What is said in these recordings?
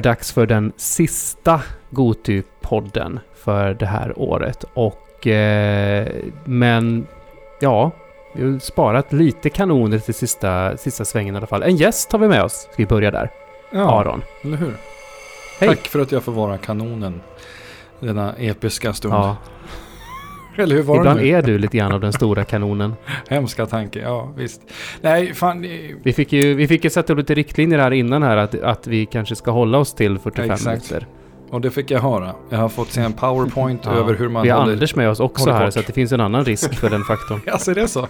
Är dags för den sista Goty-podden för det här året. Och... Eh, men... Ja, vi har sparat lite kanoner till sista, sista svängen i alla fall. En gäst har vi med oss. Ska vi börja där? Ja, Aron. eller hur? Hej. Tack för att jag får vara kanonen. Denna episka stund. Ja, Eller hur var ibland det nu? är du lite grann av den stora kanonen. Hemska tanke, ja visst. Nej, fan. det- Vi fick ju, vi fick ju sätta upp lite riktlinjer här innan här att, att vi kanske ska hålla oss till 45 Exakt. minuter. Och det fick jag höra. Jag har fått se en powerpoint Ja. över hur man Vi har håller... Anders med oss också här kort. så att det finns en annan risk för den faktorn. Alltså är det så?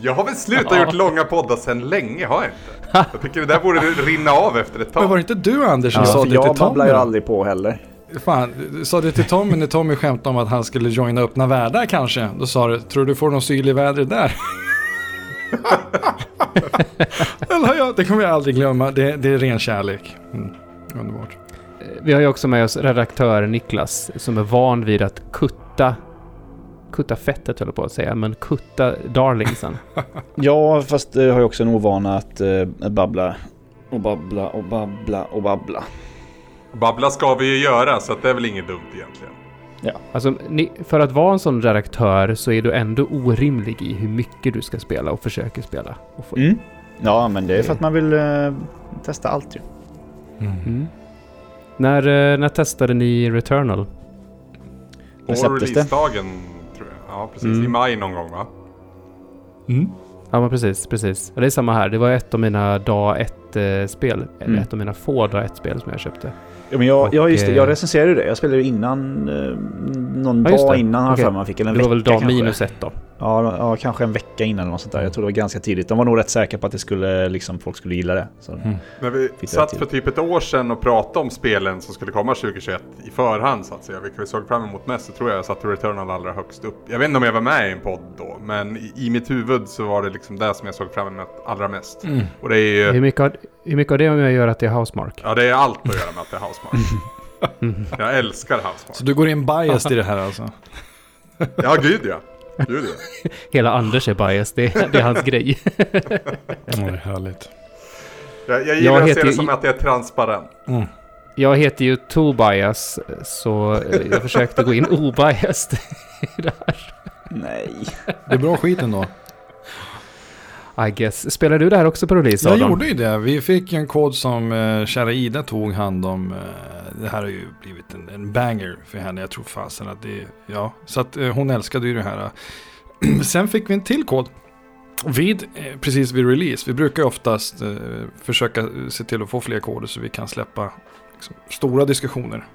Jag har väl slutat Ja. gjort långa poddar sedan länge, har jag inte? Jag tycker det där borde rinna av efter ett Men var tag. det inte du Anders som Ja, sa det jag till Tommy? babblar ju aldrig på heller. Fan, du sa det till Tommy när Tommy skämtade om att han skulle joina öppna världar kanske. Då sa du, tror du får någon syl i vädret där? Eller ja, det kommer jag aldrig glömma. Det, det är ren kärlek. Mm. Underbart. Vi har ju också med oss redaktör Niklas som är van vid att kutta Kutta fettet höll jag på att säga, men kutta darlingsen. Ja, fast det har jag också en ovana att eh, babbla och babbla och babbla och babbla. Babbla ska vi ju göra, så att det är väl inget dumt egentligen. Alltså, ni, för att vara en sån redaktör så är du ändå orimlig i hur mycket du ska spela och försöker spela. Och få, Mm. Ja, men det är för att man vill eh, testa allt ju. Mm. När, eh, när testade ni Returnal? På releasedagen, tror jag. Ja, precis. Mm. I maj någon gång, va? Mm. Ja, men precis, precis. Det är samma här. Det var ett av mina dag 1-spel. Eller Mm. ett av mina få dag 1-spel som jag köpte. Ja, men jag, Och, ja, just det. eh, Jag recenserade ju det. Jag spelade ju innan, eh, någon Ja, dag innan har Okej. för mig man fick. Eller en det var väl dag kanske. minus ett då. Ja, ja, kanske en vecka innan eller något sånt där. Jag tror det var ganska tidigt. De var nog rätt säkra på att det skulle, liksom, folk skulle gilla det. Så. Mm. När vi satt för typ ett år sedan och pratade om spelen som skulle komma 2021 i förhand så att säga, vilka vi såg fram emot mest, så tror jag jag satte Returnal allra högst upp. Jag vet inte om jag var med i en podd då, men i, i mitt huvud så var det liksom det som jag såg fram emot allra mest. Mm. Och det är Hur ju, mycket, har, hur mycket av det har att göra att det är Housemark? ja det är allt att göra med att det är Housemark. Mm. Jag älskar Housemark. Så du går in biased i det här alltså? Ja, gud ja. Gud ja. Hela Anders är bias, det, det är hans grej. Är härligt. Jag, jag gillar att heter se det ju- som att det är transparent. Mm. Jag heter ju Tobias, så eh, jag försökte gå in obiased i det här. Nej. Det är bra skit ändå. I guess. Spelar du det här också på release, Jag Adam? gjorde ju det. Vi fick en kod som eh, kära Ida tog hand om. Eh, det här har ju blivit en, en banger för henne. Jag tror fasen att det, ja. Så att eh, hon älskade ju det här. Sen fick vi en till kod. Vid, eh, precis vid release. Vi brukar ju oftast eh, försöka se till att få fler koder så vi kan släppa liksom, stora diskussioner.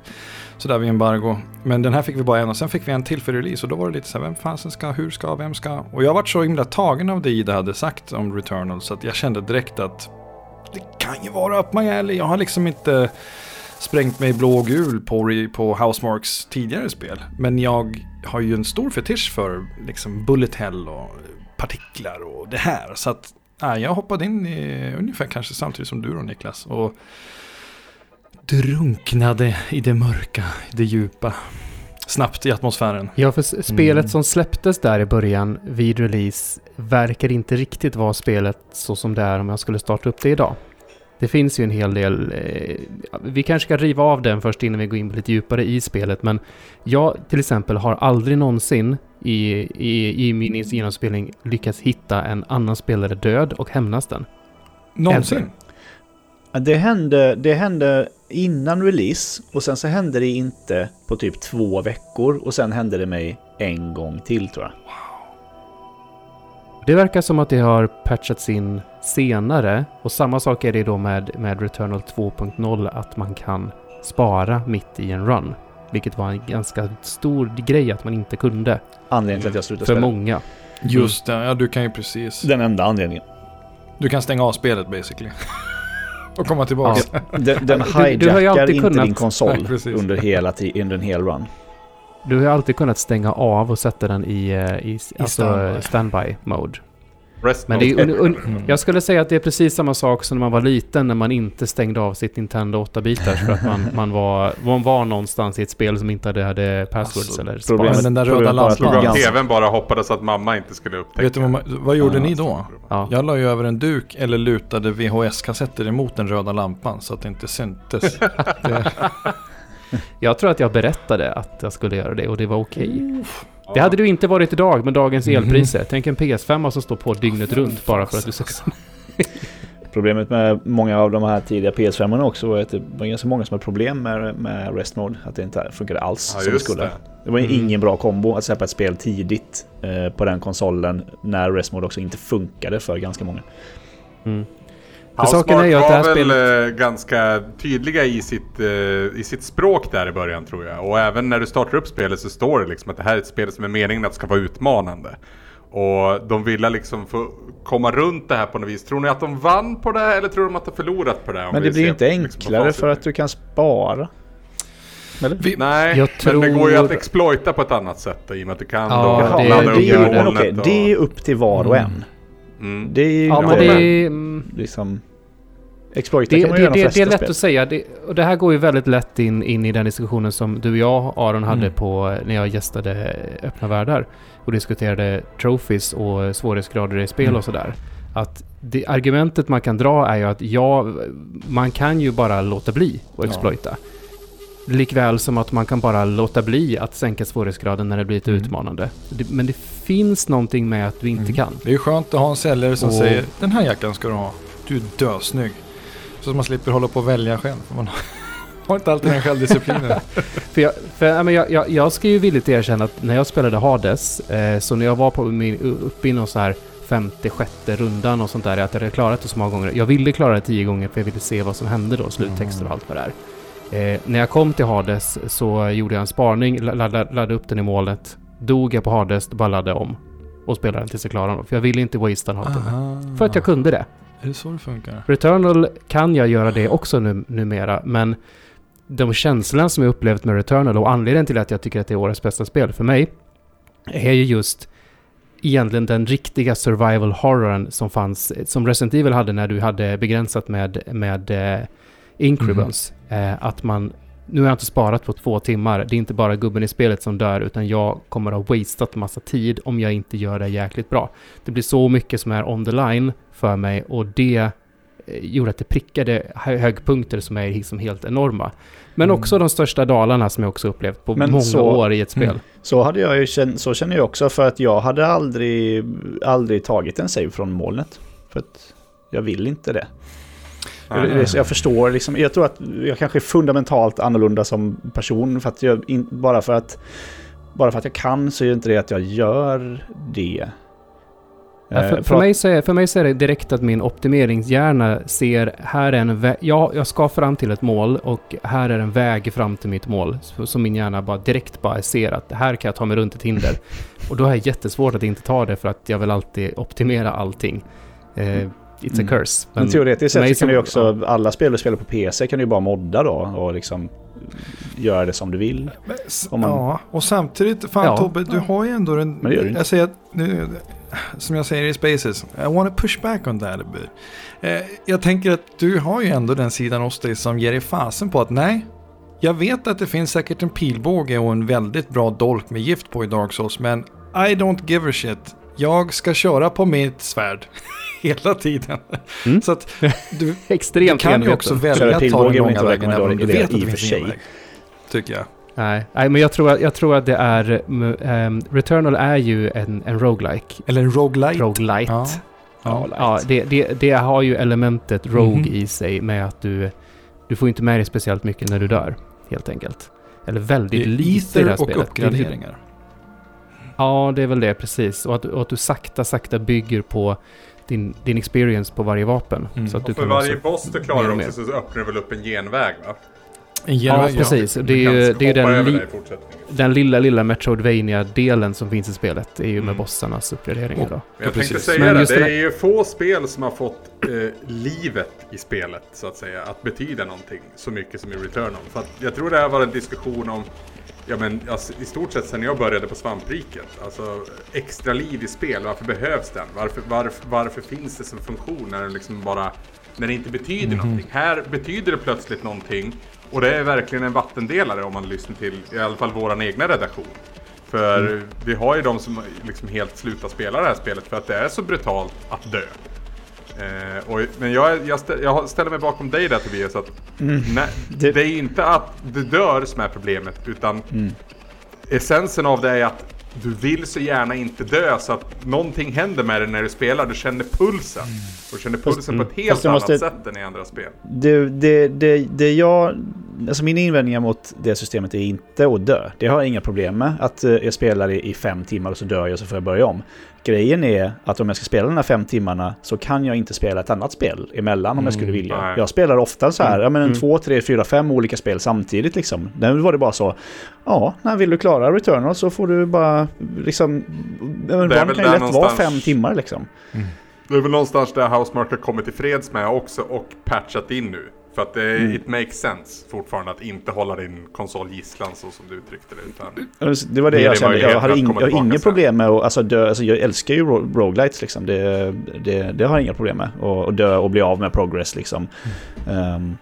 Sådär vid embargo. Men den här fick vi bara en och sen fick vi en till för release. Och då var det lite så här, vem fasen ska, hur ska, vem ska? Och jag varit så himla tagen av det Ida hade sagt om Returnal. Så att jag kände direkt att det kan ju vara upp my alley. Jag har liksom inte sprängt mig blå och gul på, på Housemarks tidigare spel. Men jag har ju en stor fetisch för liksom bullet hell och partiklar och det här. Så att nej, jag hoppade in i, ungefär kanske samtidigt som du då Niklas. Och drunknade i det mörka, i det djupa. Snabbt i atmosfären. Ja, för spelet Mm. som släpptes där i början vid release verkar inte riktigt vara spelet så som det är om jag skulle starta upp det idag. Det finns ju en hel del... Eh, vi kanske ska riva av den först innan vi går in lite djupare i spelet, men jag till exempel har aldrig någonsin i, i, i min genomspelning lyckats hitta en annan spelare död och hämnas den. Någonsin. Ja, Det hände, det hände innan release och sen så hände det inte på typ två veckor och sen hände det mig en gång till tror jag. Det verkar som att det har patchats in senare och samma sak är det då med, med Returnal 2.0 att man kan spara mitt i en run. Vilket var en ganska stor grej att man inte kunde Anledningen till att jag slutade för spela. många. Just det, ja du kan ju precis. Den enda anledningen. Du kan stänga av spelet basically. och komma tillbaka. Den, den Du- du har ju hijackar alltid inte kunnat- din konsol Nej, under, hela under en hel run. Du har ju alltid kunnat stänga av och sätta den i, eh, i, alltså standby. standby mode. Rest Men det är, un, un, jag skulle säga att det är precis samma sak som när man var liten när man inte stängde av sitt Nintendo 8-bitars för att man, man, var, man var någonstans i ett spel som inte hade, hade passwords Alltså, eller problemet- sparat. Men den där röda Slog lampan. av tvn bara hoppades att mamma inte skulle upptäcka. Vet du vad, gjorde ni då? Ja. Jag la ju över en duk eller lutade VHS-kassetter emot den röda lampan så att det inte syntes. det, Jag tror att jag berättade att jag skulle göra det och det var okej. Det hade du inte varit idag med dagens Mhm. elpriser. Tänk en PS5 som står på dygnet runt bara för att du ska... Problemet med många av de här tidiga PS5 också var att det var ganska många som hade problem med, med Rest Mode. Att det inte funkade alls Ja, som det skulle. det. Det var Mm. ingen bra kombo att släppa ett spel tidigt eh, på den konsolen när Rest Mode också inte funkade för ganska många. Mm. För saken är ju att det här var väl spelet... eh, ganska tydliga i sitt, eh, i sitt språk där i början tror jag. Och även när du startar upp spelet så står det liksom att det här är ett spel som är meningen att ska vara utmanande. Och de ville liksom få komma runt det här på något vis. Tror ni att de vann på det här eller tror de att de förlorat på det? om Men det blir ju inte liksom enklare facit för att du kan spara. Vi, Nej, Jag men det går ju tror- att exploita på ett annat sätt då, i och med att du kan Ja, då det- ladda upp det det. och- det är upp till var och en. Mm. Det är ju Ja, men det är... mm, liksom... Exploita Det, kan man det, göra det, de det är lätt spel. att säga. Det, och det här går ju väldigt lätt in, in i den diskussionen som du och jag, Aron, hade Mm. på när jag gästade Öppna Världar och diskuterade trophies och svårighetsgrader i spel Mm. och sådär. Att det argumentet man kan dra är ju att ja, man kan ju bara låta bli att Ja. Likväl som att man kan bara låta bli att sänka svårighetsgraden när det blir lite Mm. utmanande. Men det finns någonting med att du inte Mm. kan. Det är ju skönt att ha en säljare som Och- säger den här jackan ska du ha. Du är dösnygg. Så man slipper hålla på och välja själv. Man har inte alltid den självdisciplinen. För, jag, för jag, jag, jag ska ju villigt erkänna att när jag spelade Hades, eh, så när jag var på min, uppe i någon så här femte, sjätte rundan och sånt där, att jag hade klarat det så många gånger. Jag ville klara det tio gånger för jag ville se vad som hände då, sluttexter och allt vad det är. Eh, när jag kom till Hades så gjorde jag en spaning, la- laddade, laddade upp den i målet. Dog jag på Hades, bara laddade om. Och spelade den tills jag klarade den. För jag ville inte wastea. Aha. För att jag kunde det. Är det så det funkar? Returnal kan jag göra det också nu, numera, men de känslorna som jag upplevt med Returnal och anledningen till att jag tycker att det är årets bästa spel för mig är ju just egentligen den riktiga survival horrorn som fanns, som Resident Evil hade när du hade begränsat med, med eh, Ink Mhm. Eh, att man, nu har jag inte sparat på två timmar, det är inte bara gubben i spelet som dör, utan jag kommer att ha wasted massa tid om jag inte gör det jäkligt bra. Det blir så mycket som är on the line för mig och det eh, gjorde att det prickade hö- högpunkter som är liksom helt enorma. Men Mm. också de största dalarna som jag också upplevt på Men många så- år i ett spel. Mm. Så, hade jag ju känt, så känner jag också för att jag hade aldrig, aldrig tagit en save från molnet. För att jag vill inte det. Nej. Jag förstår liksom, jag tror att jag kanske är fundamentalt annorlunda som person. För att jag, in, bara, för att, bara för att jag kan så är det inte det att jag gör det. Ja, Eh, för, för, prat- mig så är, för mig så är det direkt att min optimeringshjärna ser här är en väg. Ja, jag ska fram till ett mål och här är en väg fram till mitt mål. Så, som min hjärna bara direkt bara ser att här kan jag ta mig runt ett hinder. Och då är det jättesvårt att inte ta det för att jag vill alltid optimera allting. Eh, it's Mm. a curse. Men, teoretiskt för mig sett så kan du ju också, alla spel du spelar på PC kan du ju bara modda då och liksom göra det som du vill. Men man- Ja, och samtidigt, fan Ja. Tobbe, du har ju ändå den... Men det gör du inte. Jag säger att, nu, som jag säger i Spaces, I want to push back on that a bit. Eh, jag tänker att du har ju ändå den sidan hos dig som ger dig fasen på att nej, jag vet att det finns säkert en pilbåge och en väldigt bra dolk med gift på i Dark Souls, men I don't give a shit. Jag ska köra på mitt svärd hela tiden. Mm. Så att du, du Extremt kan ju också välja att ta den långa vägen även om du vet att det och finns ingen sig. väg. Tycker jag. Nej, nej, men jag tror, att- jag tror att det är... mm, ehm, Returnal är ju en, en roguelike. Eller en roguelite. Roguelite. Ja. Ja, Ja, det, det, det har ju elementet Rogue Mhm. i sig med att du, du får inte med dig speciellt mycket när du dör, helt enkelt. Eller väldigt lite i det här och spelet. Det är det. uppgraderingar. Ja, det är väl det, precis. Och att, och att du sakta, sakta bygger på din, din experience på varje vapen. Mm. Så att du Och för kan varje boss du klarar mer. också så öppnar det väl upp en genväg va? En Ja, genväg, precis. Du Det är ju, det är den, li, den lilla, lilla Metroidvania-delen som finns i spelet. Det är ju med Mm. bossarnas uppgraderingar Ja, jag tänkte precis. säga Men det, det är ju få spel som har fått eh, livet i spelet så att säga att betyda någonting så mycket som i Returnal. För att jag tror det här var en diskussion om Ja men alltså, i stort sett sen jag började på svampriket. Alltså extra liv i spel, varför behövs den? Varför, varför, varför finns det som funktion när den liksom bara när det inte betyder Mhm. någonting. Här betyder det plötsligt någonting och det är verkligen en vattendelare om man lyssnar till i alla fall våran egna redaktion. För Mm. vi har ju de som liksom helt slutar spela det här spelet för att det är så brutalt att dö. Eh, och, men jag, jag, stä, jag ställer mig bakom dig där Tobias. Att nej, det... Mm. Det- är inte att du dör som är problemet. Utan Mm. essensen av det är att du vill så gärna inte dö. Så att någonting händer med dig när du spelar. Du känner pulsen. Och du känner pulsen på ett helt Fast jag annat måste- sätt än i andra spel. Det, det, det, det jag... Alltså mina invändningar mot det systemet är inte att dö. Det har jag inga problem med. Att eh, jag spelar i, i fem timmar och så dör jag och så får jag börja om. Grejen är att om jag ska spela de här fem timmarna så kan jag inte spela ett annat spel emellan om jag skulle vilja. nej. Jag spelar ofta så här, ja men en Mm. två, tre, fyra, fem olika spel samtidigt liksom. Nu var det bara så, ja, när vill du klara Returnal så får du bara liksom... Det är väl kan ju lätt vara fem timmar liksom. Det är väl någonstans där Housemark har kommit till freds med också och patchat in nu. För att det, Mm. it makes sense fortfarande att inte hålla din konsol gisslan så som du uttryckte det. Utan Det var det jag kände. Jag att har inget problem med att alltså, dö. Alltså, jag älskar ju ro- roguelites liksom. Det, det, det har jag inga problem med. Och, och dö och bli av med progress liksom. Ehm,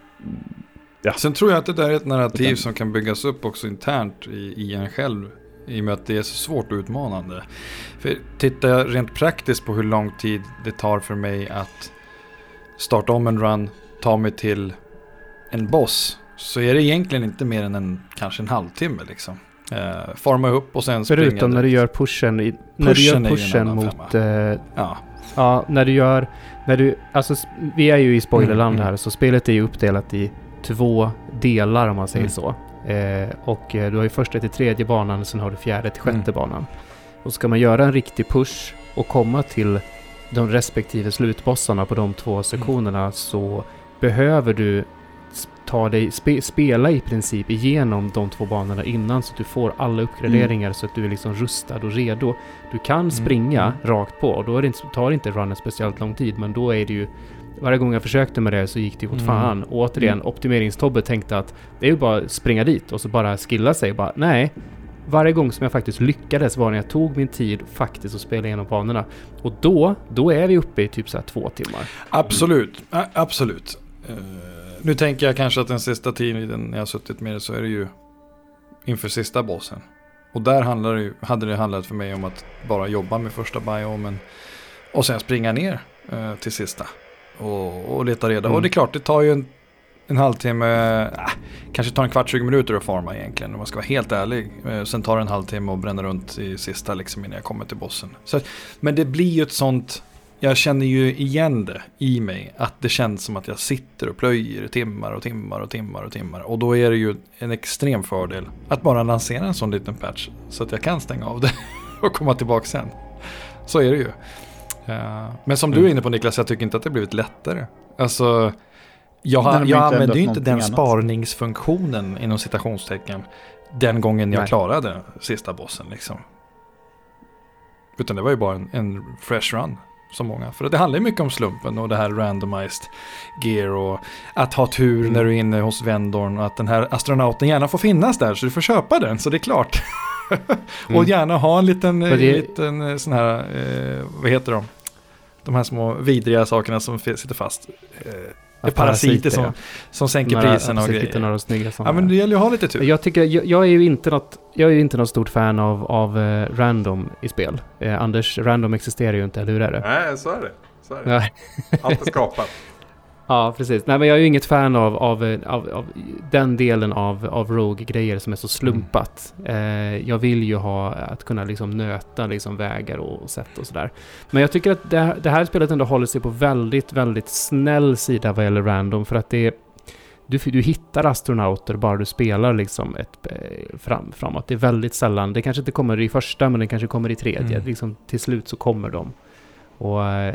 Sen tror jag att det där är ett narrativ Utan- som kan byggas upp också internt i, i en själv. I och med att det är så svårt och utmanande. För tittar jag rent praktiskt på hur lång tid det tar för mig att starta om en run, ta mig till en boss. Så är det egentligen inte mer än en, kanske en halvtimme liksom. Eh, forma upp och sen springa. Förutom när du gör pushen, i, när du gör Pushen mot... Eh, Ja, ja, när du gör... När du, alltså, vi är ju i spoilerland Mm, mm. här, så spelet är ju uppdelat i två delar om man säger Mm. så. Eh, och eh, du har ju första till tredje banan, sen har du fjärde till sjätte Mm. banan. Och ska man göra en riktig push och komma till de respektive slutbossarna på de två sektionerna så behöver du ta dig, spe, spela i princip igenom de två banorna innan så att du får alla uppgraderingar så att du är liksom rustad och redo. Du kan springa Mm. rakt på och då är det inte, tar det inte runnen speciellt lång tid men då är det ju varje gång jag försökte med det så gick det åt Mm. fan. Och återigen, Mm. optimeringstobbe tänkte att det är ju bara att springa dit och så bara skilla sig. Bara, nej, varje gång som jag faktiskt lyckades var när jag tog min tid faktiskt och spelade igenom banorna. Och då, då är vi uppe i typ så här två timmar. absolut. A- absolut. Eh, nu tänker jag kanske att den sista tiden när jag har suttit med det så är det ju inför sista bossen. Och där handlar det hade det handlat för mig om att bara jobba med första biomen och sen springa ner eh, till sista och, och leta reda. Mm. Och det är klart, det tar ju en, en halvtimme, äh, kanske tar en kvart, 20 minuter att farma egentligen om man ska vara helt ärlig. Eh, sen tar det en halvtimme att bränna runt i sista liksom innan jag kommer till bossen. Så, men det blir ju ett sånt, jag känner ju igen det i mig, att det känns som att jag sitter och plöjer timmar och timmar och timmar och timmar. Och då är det ju en extrem fördel att bara lansera en sån liten patch så att jag kan stänga av det och komma tillbaka sen. Så är det ju. Eh, men som du är Mm. inne på Niklas, jag tycker inte att det blivit lättare. Alltså, jag, har, har jag använde ju inte den annat. sparningsfunktionen inom citationstecken den gången jag Nej. klarade sista bossen liksom. Utan det var ju bara en, en fresh run. Som många. För det handlar ju mycket om slumpen och det här randomized gear och att ha tur Mm. när du är inne hos vendorn och att den här astronauten gärna får finnas där så du får köpa den så det är klart. och Mm. gärna ha en liten, det- liten eh, sån här, eh, vad heter de? De här små vidriga sakerna som sitter fast. Eh, det är parasiter som, som sänker här priserna och grejer. Några snygga sådana. Ja men det gäller ju att ha lite tur. Jag tycker, jag, jag är ju inte något, jag är ju inte något stort fan av, av eh, random i spel. Eh, Anders, random existerar ju inte, eller hur är det? Nej, så är det. Så är det. Nej. Allt är skapat. Ja, precis. Nej, men jag är ju inget fan av, av, eh, av, av den delen av, av Rogue-grejer som är så slumpat. Eh, jag vill ju ha att kunna liksom nöta liksom vägar och sätt och sådär. Men jag tycker att det, det här spelet ändå håller sig på väldigt, väldigt snäll sida vad gäller random för att det är du, du hittar astronauter bara du spelar liksom ett, eh, fram, framåt. Det är väldigt sällan, det kanske inte kommer i första men det kanske kommer i tredje. Mm. Liksom, till slut så kommer de. Och eh,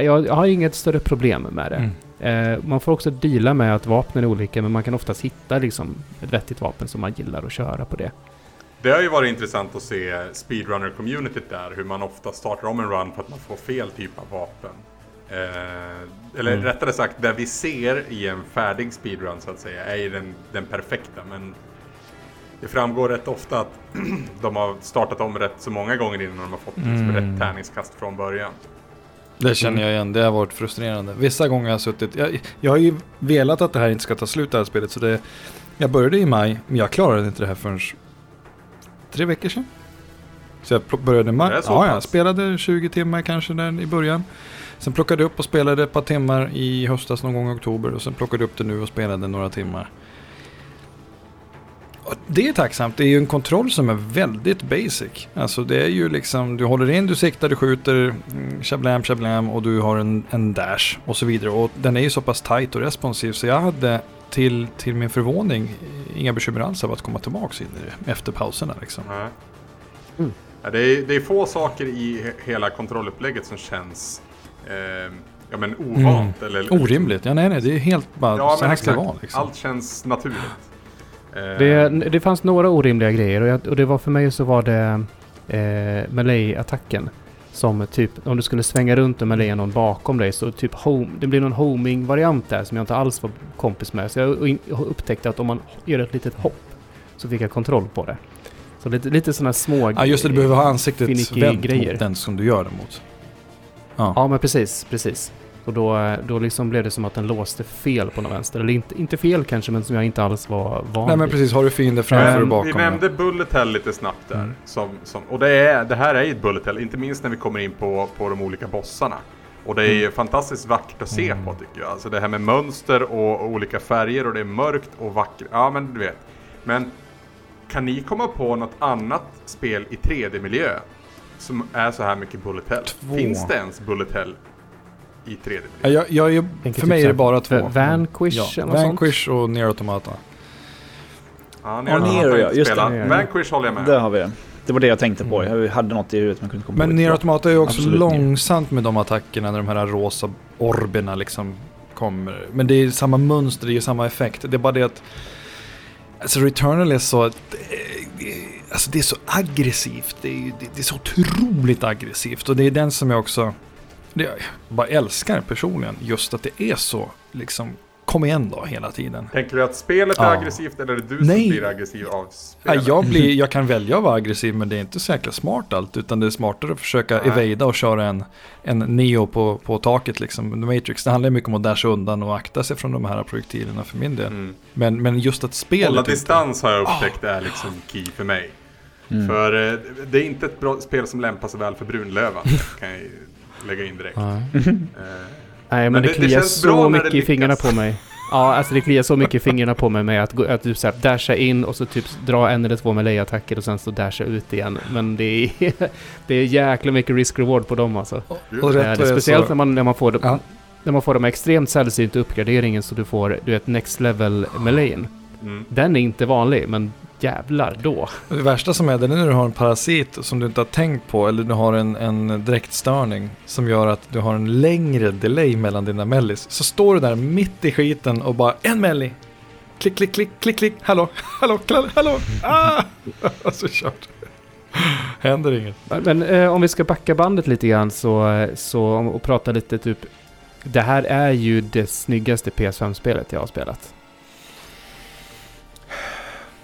jag, jag har inget större problem med det. Mm. Eh, man får också deala med att vapnen är olika, men man kan oftast hitta liksom ett vettigt vapen som man gillar att köra på det. Det har ju varit intressant att se speedrunner-communityt där, hur man ofta startar om en run för att man får fel typ av vapen. Eh, eller Mm. rättare sagt, det vi ser i en färdig speedrun så att säga, är ju den, den perfekta. Men det framgår rätt ofta att de har startat om rätt så många gånger innan de har fått Mm. rätt tärningskast från början. Det känner jag igen, det har varit frustrerande. Vissa gånger har jag suttit, jag, jag har ju velat att det här inte ska ta slut det här spelet så det, jag började i maj, men jag klarade inte det här förrän tre veckor sedan. Så jag började i maj, ja, jag spelade 20 timmar kanske där i början. Sen plockade jag upp och spelade ett par timmar i höstas någon gång i oktober och sen plockade jag upp det nu och spelade några timmar. Det är tacksamt, det är ju en kontroll som är väldigt basic. Alltså det är ju liksom, du håller in, du siktar, du skjuter, mm, shablam, shablam och du har en, en dash och så vidare. Och den är ju så pass tight och responsiv så jag hade till, till min förvåning inga bekymmer alls av att komma tillbaka in i det efter pauserna liksom. Mm. Ja, det, är, det är få saker i he- hela kontrollupplägget som känns eh, ja, men ovant. Eller, Orimligt, ja nej nej, det är helt bara Ja, så här ska det vara liksom. Allt känns naturligt. Eh, Det, det fanns några orimliga grejer och, jag, och det var för mig så var det eh, melee-attacken. Som typ, om du skulle svänga runt och melee någon bakom dig så typ home, det blir någon homing-variant där som jag inte alls var kompis med. Så jag upptäckte att om man gör ett litet hopp så fick jag kontroll på det. Så lite, lite sådana små Ja just det, du behöver ha ansiktet vänt grejer. mot den som du gör det mot. Ja. Ja men precis, precis. Och då, då liksom blev det som att den låste fel på något vänster. Eller inte, inte fel kanske, men som jag inte alls var van Nej men vid. precis, har du fiender framför och bakom. vi nämnde Bullet Hell lite snabbt där. Mm. Som, som, och det, är, det här är ju ett Bullet Hell, inte minst när vi kommer in på, på de olika bossarna. Och det är ju fantastiskt vackert att se Mm. på tycker jag. Alltså det här med mönster och, och olika färger och det är mörkt och vackert. Ja men du vet. Men kan ni komma på något annat spel i 3D-miljö som är så här mycket Bullet Hell? Två. Finns det ens Bullet Hell i 3D-miljö? Ja, jag, jag, är- Tänker för typ mig är det bara två. Va- Vanquish ja. eller något sånt? Vanquish och Nier Automata. Ja, Ja, Nero, ja, just det. Vanquish håller jag med. Där har vi det. Det var det jag tänkte på. Mm. Jag hade något i huvudet men kunde komma Men på Nier det. Automata är ju också Absolut långsamt med de attackerna när de här rosa orberna liksom kommer. Men det är samma mönster, det är ju samma effekt. Det är bara det att Alltså Returnal är så... Det, alltså det är så aggressivt. Det är, det, det är så otroligt aggressivt. Och det är den som jag också... Det, jag bara älskar personligen. Just att det är så liksom... Kom igen då hela tiden. Tänker du att spelet är Ja. aggressivt eller är det du Nej. som blir aggressiv av spelet? jag, blir, jag kan välja att vara aggressiv men det är inte så jäkla smart allt. Utan det är smartare att försöka Nej. evada och köra en, en Neo på, på taket liksom. The Matrix. Det handlar mycket om att dasha undan och akta sig från de här projektilerna för min del. Mm. Men, men just att spelet... Hålla distans har jag upptäckt är liksom key för mig. Mm. För eh, det är inte ett bra spel som lämpar sig väl för Brunlövan. kan jag ju lägga in direkt. Ja. Eh, Nej men, Men det, det- det kliar bra så det mycket i fingrarna på mig. Ja, alltså det kliar så mycket i fingrarna på mig med att, gå, att du så här dasha in och så typ dra en eller två melee-attacker och sen så dasha ut igen. Men det är, det är jäkla mycket risk-reward på dem alltså. Och Ja, rätt det vad är speciellt så- när man, när man får de, Ja. när man får de extremt sällsynta uppgraderingen så du får, du vet, next level meleén. mm. Den är inte vanlig, men jävlar då. Det värsta som är det är när du har en parasit som du inte har tänkt på eller du har en, en direktstörning som gör att du har en längre delay mellan dina mellis. Så står du där mitt i skiten och bara en melli. Klick, klick, klick, klick, klick. Hallå, hallå, hallå, hallå. Ah! Alltså kört. Händer inget. Men eh, om vi ska backa bandet lite grann så, så och prata lite typ. Det här är ju det snyggaste PS5-spelet jag har spelat.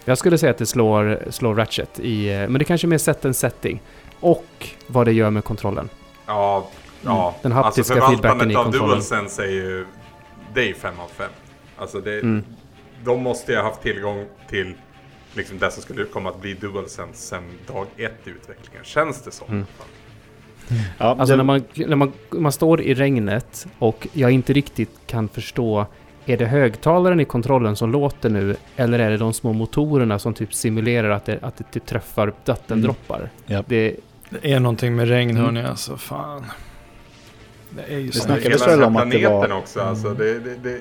Jag skulle säga att det slår, slår Ratchet i, eh, men det kanske är mer set en setting. Och vad det gör med kontrollen. Ja, ja. Den haptiska alltså feedbacken i förvaltandet av kontrollen. DualSense är ju... Det är 5 av 5. Alltså det... Mm. De måste ju ha haft tillgång till liksom det som skulle komma att bli DualSense sen dag ett i utvecklingen. Känns det som. Mm. Ja, Alltså det- när man, när man, man står i regnet och jag inte riktigt kan förstå är det högtalaren i kontrollen som låter nu eller är det de små motorerna som typ simulerar att det, att det typ träffar vattendroppar? Ja. Det, Det är någonting med regn Mm. hörni, alltså fan. Det är ju Det så. snackades Hela väl den om att det planeten var- också. Alltså det, det, det,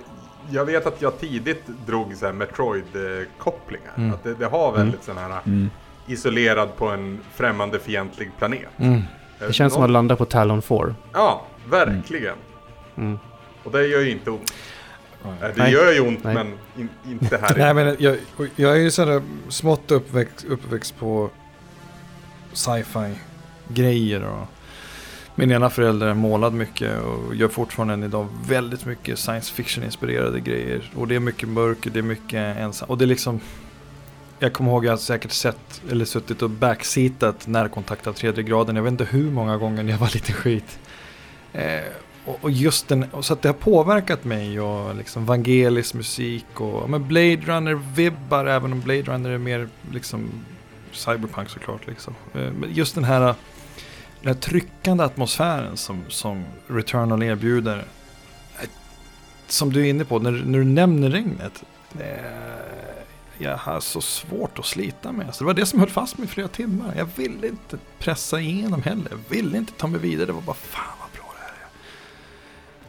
jag vet att jag tidigt drog så här Metroid-kopplingar. Mm. Att det, det har väldigt sån här Mm. isolerad på en främmande fientlig planet. Mm. det känns som att landa på Talon 4. Ja, verkligen. Mm. Och det gör ju inte ont. Nej, Det Nej. gör ju ont Nej. men in, inte här. Nej men jag, jag är ju sådär smått uppväxt, uppväxt på sci-fi grejer och min ena förälder är målad mycket och gör fortfarande än idag väldigt mycket science fiction inspirerade grejer. Och det är mycket mörker, det är mycket ensam. Och det är liksom jag kommer ihåg att jag säkert sett eller suttit och backseatat närkontakt av tredje graden. Jag vet inte hur många gånger när jag var lite skit. Eh, och, och just den, och så att det har påverkat mig och liksom Vangelis musik och men Blade Runner-vibbar, även om Blade Runner är mer liksom cyberpunk såklart. Liksom. Eh, men just den här, den här tryckande atmosfären som, som Returnal erbjuder. Eh, som du är inne på, när, när du nämner regnet. Eh, jag har så svårt att slita med. Så alltså, det var det som höll fast mig i flera timmar. Jag ville inte pressa igenom heller. Jag ville inte ta mig vidare. Det var bara fan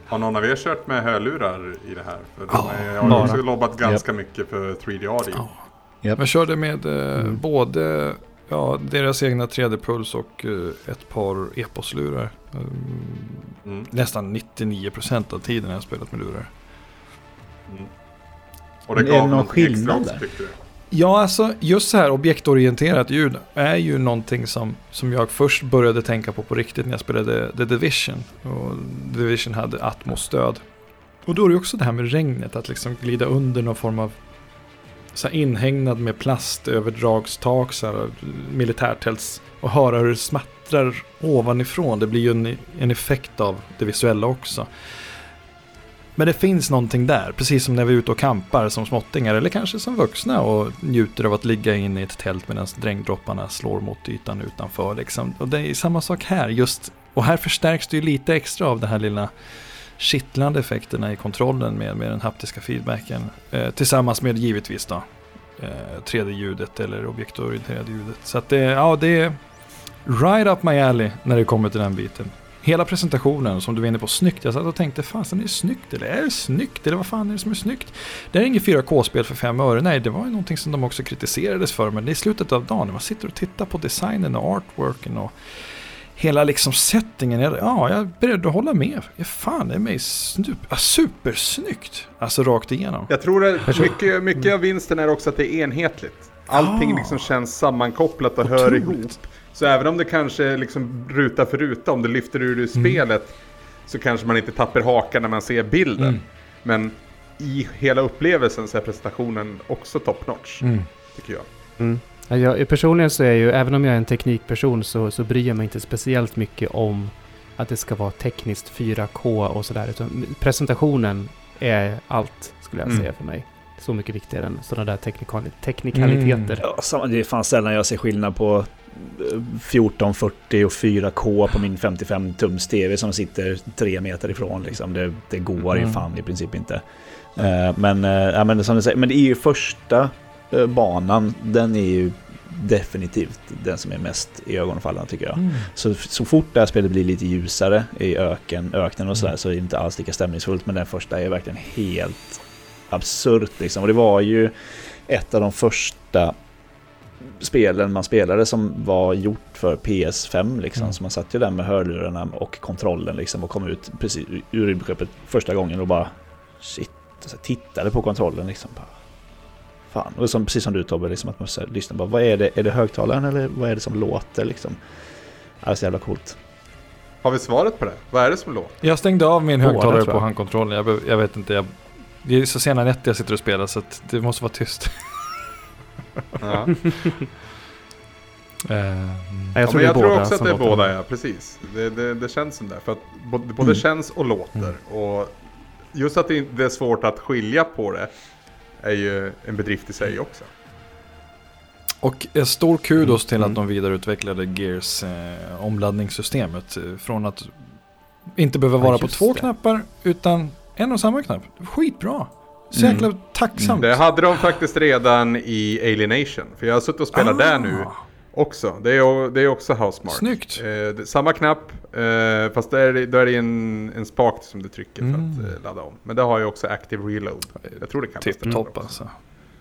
har någon av er kört med hörlurar i det här? För Ja, de är, jag har bara. också lobbat ganska mycket för 3D Audio. Ja. Japp. Jag körde med eh, Mm. både ja, deras egna 3D-puls och eh, ett par Epos-lurar. Mm, Mm. nästan 99% av tiden har jag spelat med lurar. Mm. Och det Men är det gav någon skillnad där? Ja, alltså just så här objektorienterat ljud är ju någonting som, som jag först började tänka på på riktigt när jag spelade The Division. Och The Division hade Atmos-stöd. Och då är det också det här med regnet, att liksom glida under någon form av så här inhägnad med plastöverdragstak, så här, militärtälts och höra hur det smattrar ovanifrån. Det blir ju en, en effekt av det visuella också. Men det finns någonting där, precis som när vi är ute och kampar som småttingar eller kanske som vuxna och njuter av att ligga inne i ett tält medan regndropparna slår mot ytan utanför. Liksom. Och det är samma sak här, just, och här förstärks det ju lite extra av den här lilla kittlande effekterna i kontrollen med, med den haptiska feedbacken. Eh, tillsammans med givetvis då eh, 3D-ljudet eller objektorienterade ljudet. Så att det, ja, det är right up my alley när det kommer till den biten. Hela presentationen som du var inne på, snyggt. Jag satt och tänkte, fasen är det snyggt eller är det snyggt eller vad fan är det som är snyggt? Det är inget 4K-spel för fem öre, nej det var ju någonting som de också kritiserades för. Men i slutet av dagen när man sitter och tittar på designen och artworken och hela liksom settingen. Ja, jag är beredd att hålla med. Ja, fan, det är mig snup, ja, supersnyggt. Alltså rakt igenom. Jag tror att mycket, mycket av vinsten är också att det är enhetligt. Allting Ah. liksom känns sammankopplat och Otroligt. hör ihop. Så även om det kanske liksom ruta för ruta, om det lyfter ur ur spelet, så kanske man inte tappar hakan när man ser bilden. Mm. Men i hela upplevelsen så är presentationen också top notch, Mm. tycker jag. Mm. Ja, Jag, personligen så är ju, även om jag är en teknikperson så, så bryr jag mig inte speciellt mycket om att det ska vara tekniskt 4K och sådär. Presentationen är allt, skulle jag Mm. säga för mig. Så mycket viktigare än sådana där teknikali- teknikaliteter. Ja, samma- det är fan sällan jag ser skillnad på eh, 1440 och 4K på min 55 tums TV som sitter tre meter ifrån. Liksom. Det, det går ju Mm. fan i princip inte. Eh, men, eh, ja, men, som du säger, men det är ju första eh, banan, den är ju definitivt den som är mest i ögonfallande tycker jag. Mm. Så, så fort det här spelet blir lite ljusare i öken, öknen och sådär Mm. så är det inte alls lika stämningsfullt. Men den första är verkligen helt absurt liksom. Och det var ju ett av de första spelen man spelade som var gjort för PS5 liksom. Mm. Så man satt ju där med hörlurarna och kontrollen liksom och kom ut precis ur rymdskeppet första gången och bara shit. Och så tittade på kontrollen liksom. Bara, fan. Och som, precis som du Tobbe, liksom, att man så här, lyssnar bara, vad är det? Är det högtalaren eller vad är det som låter liksom? Ja, det är så jävla coolt. Har vi svaret på det? Vad är det som låter? Jag stängde av min Båda, högtalare på handkontrollen. Jag, jag vet inte, jag, det är så sena nätter jag sitter och spelar så att det måste vara tyst. Ja. Ja, Ja, jag tror är jag tror båda också att det är båda, ja. Precis. Det, det, det känns som det. För att både, både Mm. känns och låter. Och just att det är svårt att skilja på det är ju en bedrift i sig också. Och en stor kudos till Mm. att de vidareutvecklade Gears eh, omladdningssystemet. eh, Från att inte behöva Ja, vara på just två det. knappar utan en och samma knapp. Skitbra. Så Mm. jäkla tacksamt. Det hade de faktiskt redan i Alienation. För jag har suttit och spelat där nu också. Det är, det är också Housemark. Snyggt. Eh, samma knapp, eh, fast där är det, då är det en, en spak som du trycker för Mm. att eh, ladda om. Men det har ju också Active Reload. Jag tror det kan Tipptopp alltså.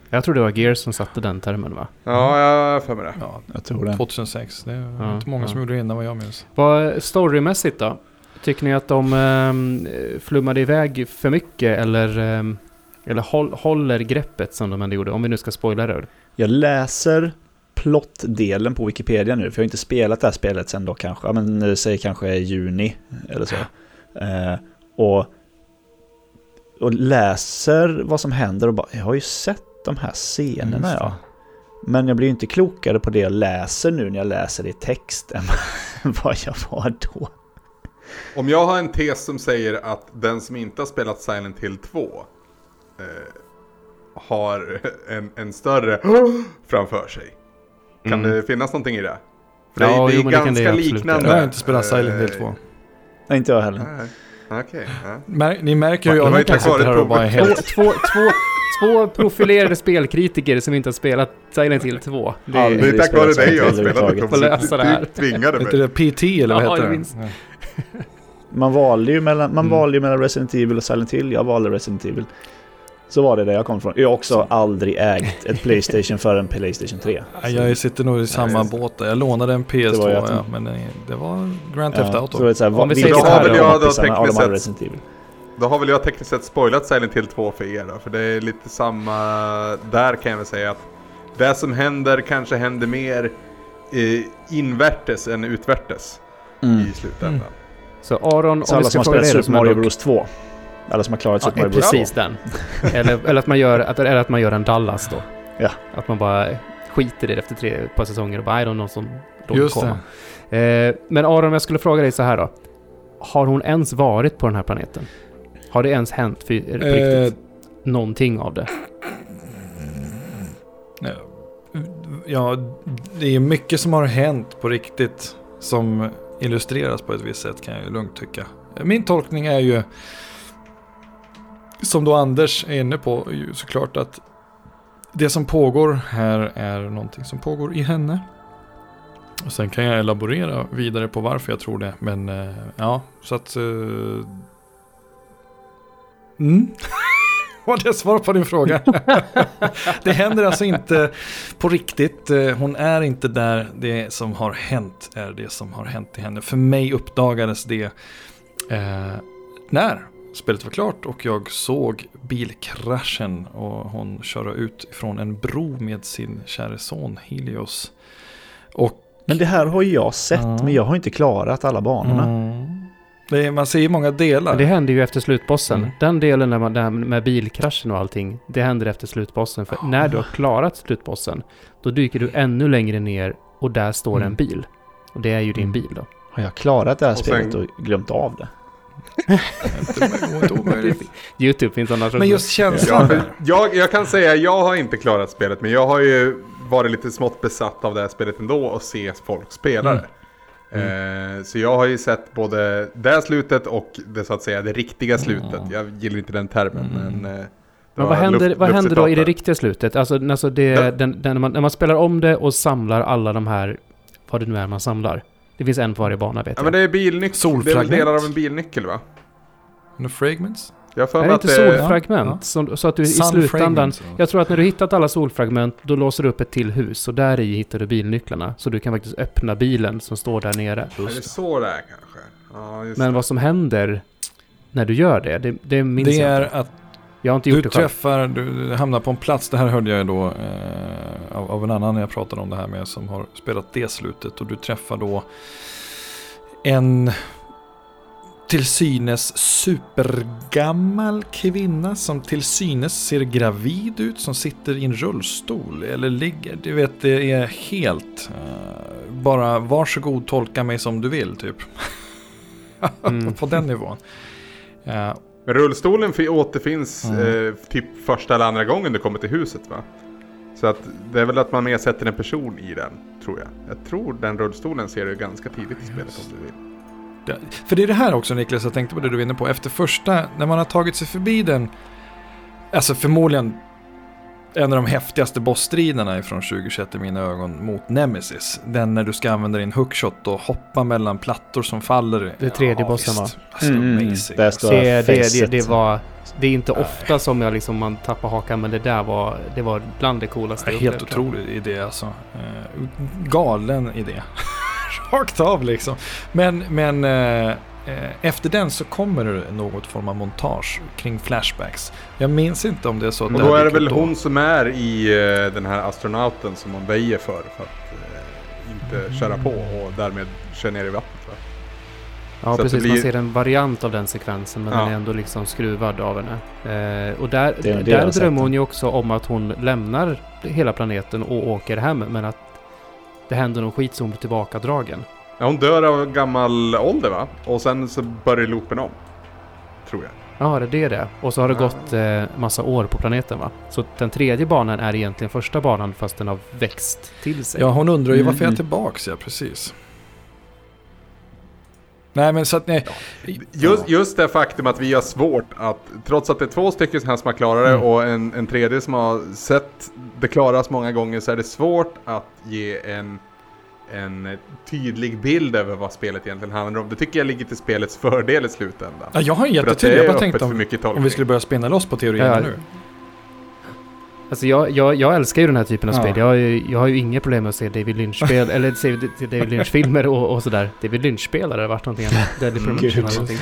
Jag tror det var Gears som satte den termen va? Ja, jag har för mig det. Ja, Jag tror det. 2006. Det är Ja, inte många ja. som gjorde det innan vad jag minns. Vad storymässigt då? Tycker ni att de ehm, flummade iväg för mycket eller, ehm, eller håll, håller greppet som de ändå gjorde? Om vi nu ska spoila det. Jag läser plottdelen på Wikipedia nu, för jag har inte spelat det här spelet sen då kanske, ja, men säg kanske juni eller så. Eh, och, och läser vad som händer och bara, jag har ju sett de här scenerna ja. Men jag blir ju inte klokare på det jag läser nu när jag läser det i text än vad jag var då. Om jag har en tes som säger att den som inte har spelat Silent Hill 2 eh, har en, en större framför sig. Kan Mm. det finnas någonting i det? För Ja, det, är- det jo, är det kan det ganska absolut liknande. Jag har inte spelat Silent Hill 2. Eh, Nej, inte jag heller. nej. Okej. ja. Mär, ni märker ju Det att var ju jag tack vare sitter här och bara är helt... Två, två, två profilerade spelkritiker som inte har spelat Silent Hill 2. Det är, Det är tack vare dig jag har spelat det. Får lösa det här. Du tvingade Heter mig. det PT eller vad Ja, heter det? Man valde ju mellan, man Mm. valde ju mellan Resident Evil och Silent Hill. Jag valde Resident Evil. Så var det där jag kom ifrån. Jag har också aldrig ägt ett Playstation förrän Playstation 3. Ja, Jag sitter nog i samma det. båt där. Jag lånade en PS2 Det var ju att- ja, men det, det var Grand Theft Ja, Auto. så det så här, Om vi säger så här då. Ja, då kompisarna av tekniskt sett-? Då har väl jag tekniskt sett spoilat Silent Hill 2 för er då. För det är lite samma där kan jag väl säga att det som händer kanske händer mer invärtes än utvärtes i slutändan. så Aron, Så om vi alla som ska har fråga spelat Super som Mario Bros 2. Alla som har klarat Super Ja, Mario Bros 2. precis den. Eller, eller, att man gör, att, eller att man gör en Dallas då. Ja. Att man bara skiter i det efter tre ett par säsonger och bara, "Nej, det är någon som koma." det. Eh, men Aron, om jag skulle fråga dig så här då. Har hon ens varit på den här planeten? Har det ens hänt för, på Eh, riktigt? Någonting av det? Ja, det är mycket som har hänt på riktigt som illustreras på ett visst sätt kan jag ju lugnt tycka. Min tolkning är ju, som då Anders är inne på, ju såklart att det som pågår här är någonting som pågår i henne. Och sen kan jag elaborera vidare på varför jag tror det, men eh, ja, så att... Eh, mm. Var det svar på din fråga? det händer alltså inte på riktigt. Eh, hon är inte där. Det som har hänt är det som har hänt i henne. För mig uppdagades det eh, när spelet var klart och jag såg bilkraschen och hon köra ut från en bro med sin kära son Helios. Och Men det här har ju jag sett, Ja. men jag har inte klarat alla banorna. Mm. det är, man ser ju många delar. Men det händer ju efter slutbossen. Mm. Den delen när man, där med bilkraschen och allting, det händer efter slutbossen. För när du har klarat slutbossen, då dyker du ännu längre ner och där står Mm. en bil. Och det är ju din Mm. bil då. Har jag klarat det här Och spelet sen- och glömt av det? YouTube finns annars Men just känslan. Ja, jag, jag kan säga jag har inte klarat spelet men jag har ju varit lite smått besatt av det här spelet ändå och se folk spela Mm. det. Eh, så jag har ju sett både det slutet och det så att säga det riktiga slutet. Mm. Jag gillar inte den termen Mm. men... eh, Men vad händer, luft- vad händer då i det riktiga slutet? Alltså, alltså det, Ja. den, den, när, man, när man spelar om det och samlar alla de här, vad det nu är man samlar. Det finns en på varje bana vet Ja jag. men det är bilnyckel. Det är Solfragment. väl delar av en bilnyckel va? No fragments? Jag för är det inte det... solfragment? Ja. Som, så att du i slutändan... Jag tror att när du hittat alla solfragment, då låser du upp ett till hus. Och där i hittar du bilnycklarna. Så du kan faktiskt öppna bilen som står där nere. Är det så det är kanske? Ja, just Men det. vad som händer när du gör det, det, det minns Det jag är inte. att Jag har inte du gjort det själv. träffar, du hamnar på en plats, det här hörde jag då eh, av, av en annan när jag pratade om det här med som har spelat det slutet. Och du träffar då en till synes supergammal kvinna som till synes ser gravid ut som sitter i en rullstol eller ligger. Du vet, det är helt eh, bara varsågod tolka mig som du vill typ. Mm. på den nivån. Eh, Men rullstolen fi- återfinns Mm. eh, typ första eller andra gången du kommer till huset va? Så att det är väl att man mer sätter en person i den, tror jag. Jag tror den rullstolen ser du ganska tidigt i spelet om du vill. Det- För det är det här också Niklas, jag tänkte på det du var inne på. Efter första, när man har tagit sig förbi den, alltså förmodligen en av de häftigaste bossstriderna från 2021 i mina ögon mot Nemesis. Den när du ska använda din hookshot och hoppa mellan plattor som faller. Det tredje bossen, visst. va? Alltså Mm, amazing. alltså. Det, det, det, det var... Det är inte Nej. ofta som jag liksom, man tappar hakan, men det där var, det var bland det coolaste jag Helt otrolig idé alltså. Eh, galen idé. Rakt av liksom. Men, men eh, efter den så kommer det något form av montage kring flashbacks. Jag minns inte om det är så att Men då är det väl då. hon som är i eh, den här astronauten som hon väjer för. För att eh, inte köra på och därmed köra ner i vattnet va? Ja, Så precis. det Man blir- ser en variant av den sekvensen, men Ja. den är ändå liksom skruvad av henne. Eh, och där, Det- det där drömmer hon ju också om att hon lämnar hela planeten och åker hem, men att det händer någon skit så hon blir tillbakadragen. Ja, hon dör av gammal ålder va? Och sen så börjar loopen om. Tror jag. Ja, det är det. Och så har det Ja. gått eh, massa år på planeten va? Så den tredje banan är egentligen första banan fast den har växt till sig. Ja, hon undrar ju varför jag är Mm. tillbaks, ja precis. Nej, men så att nej. Just, just det faktum att vi har svårt att, trots att det är två stycken som här som har klarat det Mm. och en, en tredje som har sett det klaras många gånger så är det svårt att ge en, en tydlig bild över vad spelet egentligen handlar om. Det tycker jag ligger till spelets fördel i slutändan. Ja, jag har en jättetydlig, jag bara tänkte för om, mycket om vi skulle börja spinna loss på teorierna Ja. nu. Alltså jag, jag, jag älskar ju den här typen av Ja. spel. Jag har, ju, jag har ju inga problem med att se David Lynch-spel, eller se David Lynch-filmer och, och sådär. David Lynch-spel hade det varit någonting annat. Deadly Premonition eller någonting.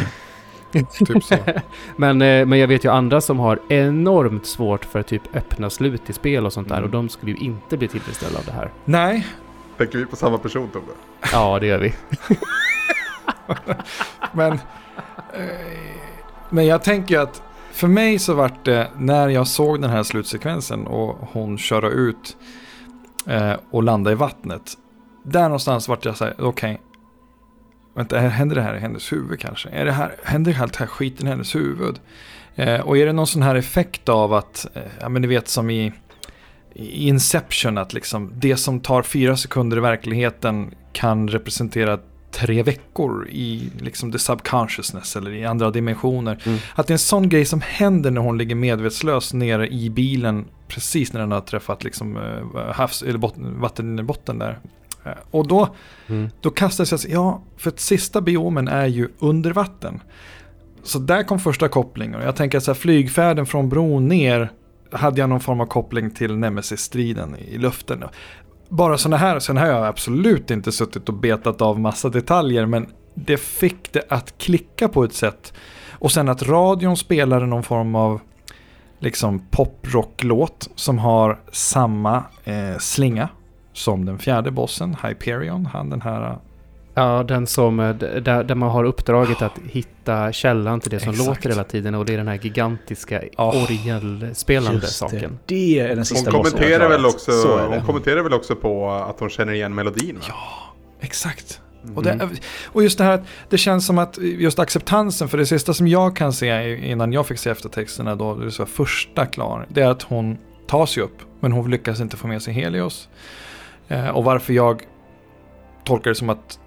typ så. Men, eh, men jag vet ju andra som har enormt svårt för typ öppna slut i spel och sånt där. Mm. Och de skulle ju inte bli tillfredsställda av det här. Nej, Tänker vi på samma person Tobbe? Ja, det gör vi. men... Eh, men jag tänker att för mig så vart det när jag såg den här slutsekvensen och hon köra ut eh, och landa i vattnet. Där någonstans vart jag såhär, okej. vänta, här- händer det här i hennes huvud kanske? Är det här, händer allt här skiten i hennes huvud? Eh, och är det någon sån här effekt av att, eh, ja men ni vet som i, i Inception, att liksom det som tar fyra sekunder i verkligheten kan representera tre veckor i liksom the subconsciousness eller i andra dimensioner. Mm. Att det är en sån grej som händer när hon ligger medvetslös nere i bilen precis när den har träffat liksom eh, havs, eller botten, vattenbotten där. Eh, Och då, Mm. då kastas jag, ja, för att sista biomen är ju under vatten. Så där kom första kopplingen. Jag tänker att så här, flygfärden från bron ner hade jag någon form av koppling till Nemesis-striden i luften. Bara sådana här, sen har jag absolut inte suttit och betat av massa detaljer, men det fick det att klicka på ett sätt. Och sen att radion spelade någon form av liksom poprocklåt som har samma eh, slinga som den fjärde bossen, Hyperion, han den här Ja, den som, eh, d- där, där man har uppdraget att hitta källan till det som Exakt. låter hela tiden och det är den här gigantiska Oh, orgelspelande saken. Det är den Hon sista jag kommenterar, väl också, hon kommenterar väl också på att hon känner igen melodin va? Ja, exakt. Mm. Och, det, och just det här att det känns som att just acceptansen för det sista som jag kan se innan jag fick se eftertexterna då, det är så första klar, det är att hon tar sig upp men hon lyckas inte få med sig Helios. Eh, och varför jag tolkar det som att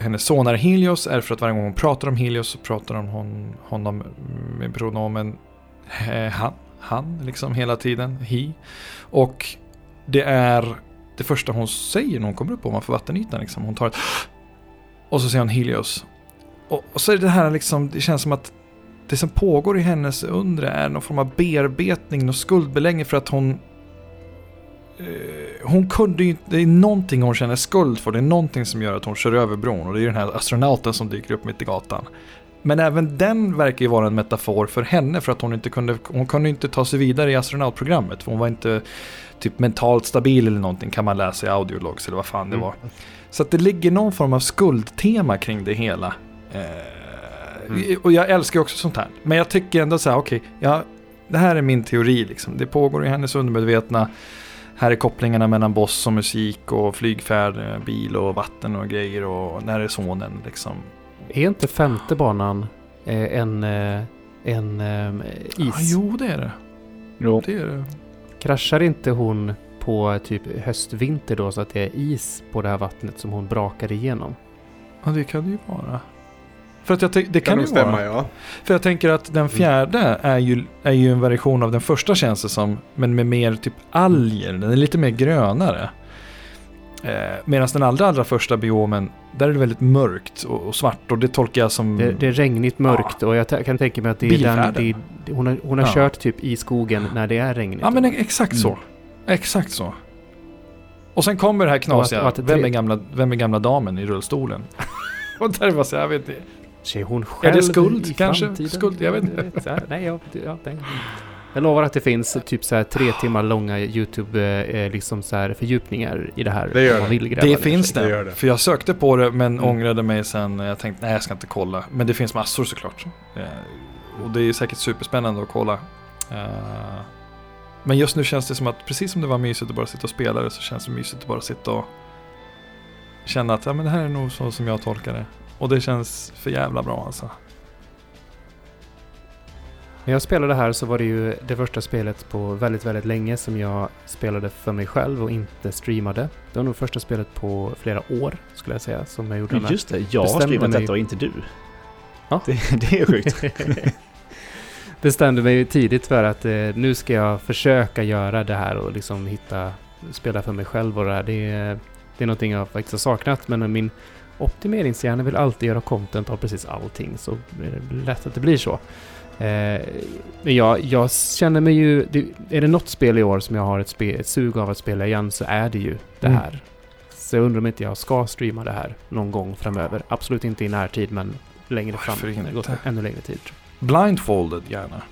hennes son är Helios är för att varje gång hon pratar om Helios så pratar hon hon, honom med pronomen han, han liksom hela tiden, he. Och det är det första hon säger när hon kommer upp ovanför vattenytan. Liksom. Hon tar ett och så säger hon Helios. Och, och så är det här liksom, det känns som att det som pågår i hennes undre är någon form av bearbetning och skuldbeläggning för att hon eh, hon kunde ju inte, det är någonting hon känner skuld för, det är någonting som gör att hon kör över bron och det är den här astronauten som dyker upp mitt i gatan. Men även den verkar ju vara en metafor för henne för att hon inte kunde, hon kunde inte ta sig vidare i astronautprogrammet för hon var inte typ mentalt stabil eller någonting kan man läsa i audiologs eller vad fan det Mm. var. Så att det ligger någon form av skuldtema kring det hela. Eh, Mm. Och jag älskar ju också sånt här. Men jag tycker ändå så här, okej, ja, det här är min teori liksom. Det pågår i hennes undermedvetna. Här är kopplingarna mellan boss och musik och flygfärd, eh, bil och vatten och grejer och när är sonen liksom. Är inte femte banan eh, en, eh, en is? Ja, jo, det är det. Jo. Det är det. Kraschar inte hon på typ höstvinter då så att det är is på det här vattnet som hon brakar igenom? Ja, det kan det ju vara. För att jag det Kan kan, ju vara. stämma ja. För jag tänker att den fjärde är ju, är ju en version av den första känns det som. Men med mer typ alger. Den är lite mer grönare. Eh, Medan den allra, allra första biomen, där är det väldigt mörkt och, och svart. Och det tolkar jag som... Det, det är regnigt mörkt och jag kan tänka mig att det är den, Bilfärden. det, hon har, hon har Ja. kört typ i skogen när det är regnigt. ja men exakt så. Mm. Exakt så. Och sen kommer det här knasiga. Och att- och att vem, är gamla, vem är gamla damen i rullstolen? och där var så jag vet inte. Så är hon själv det skuld, kanske? framtiden? Skuld, jag vet inte. Nej, jag, ja. Jag lovar att det finns typ så här tre timmar långa YouTube eh, liksom så här fördjupningar i det här. Det gör det. vill gräva Det finns. Det det. gör det. För jag sökte på det men Mm. ångrade mig sen. Jag tänkte nej jag ska inte kolla. Men det finns massor såklart. Eh, och det är säkert superspännande att kolla. Eh, men just nu känns det som att precis som det var mysigt att bara sitta och spela det så känns det mysigt att bara sitta och känna att ja, men det här är nog så som jag tolkar det. Och det känns för jävla bra alltså. När jag spelade här så var det ju det första spelet på väldigt, väldigt länge som jag spelade för mig själv och inte streamade. Det var nog första spelet på flera år skulle jag säga som jag gjorde det med. Just det, jag har streamat mig- detta och inte du. Ja. Det, det är sjukt. bestämde mig ju tidigt för att eh, nu ska jag försöka göra det här och liksom hitta, spela för mig själv och det här. Det är, det är någonting jag faktiskt har saknat men min optimeringshjärna vill alltid göra content av precis allting så är det lätt att det blir så. Eh, men jag, jag känner mig ju, det, är det något spel i år som jag har ett, spe, ett sug av att spela igen så är det ju det Mm. här. Så jag undrar om inte jag ska streama det här någon gång framöver. Absolut inte i närtid men längre fram. Varför det inte? ännu längre tid. Blindfolded gärna.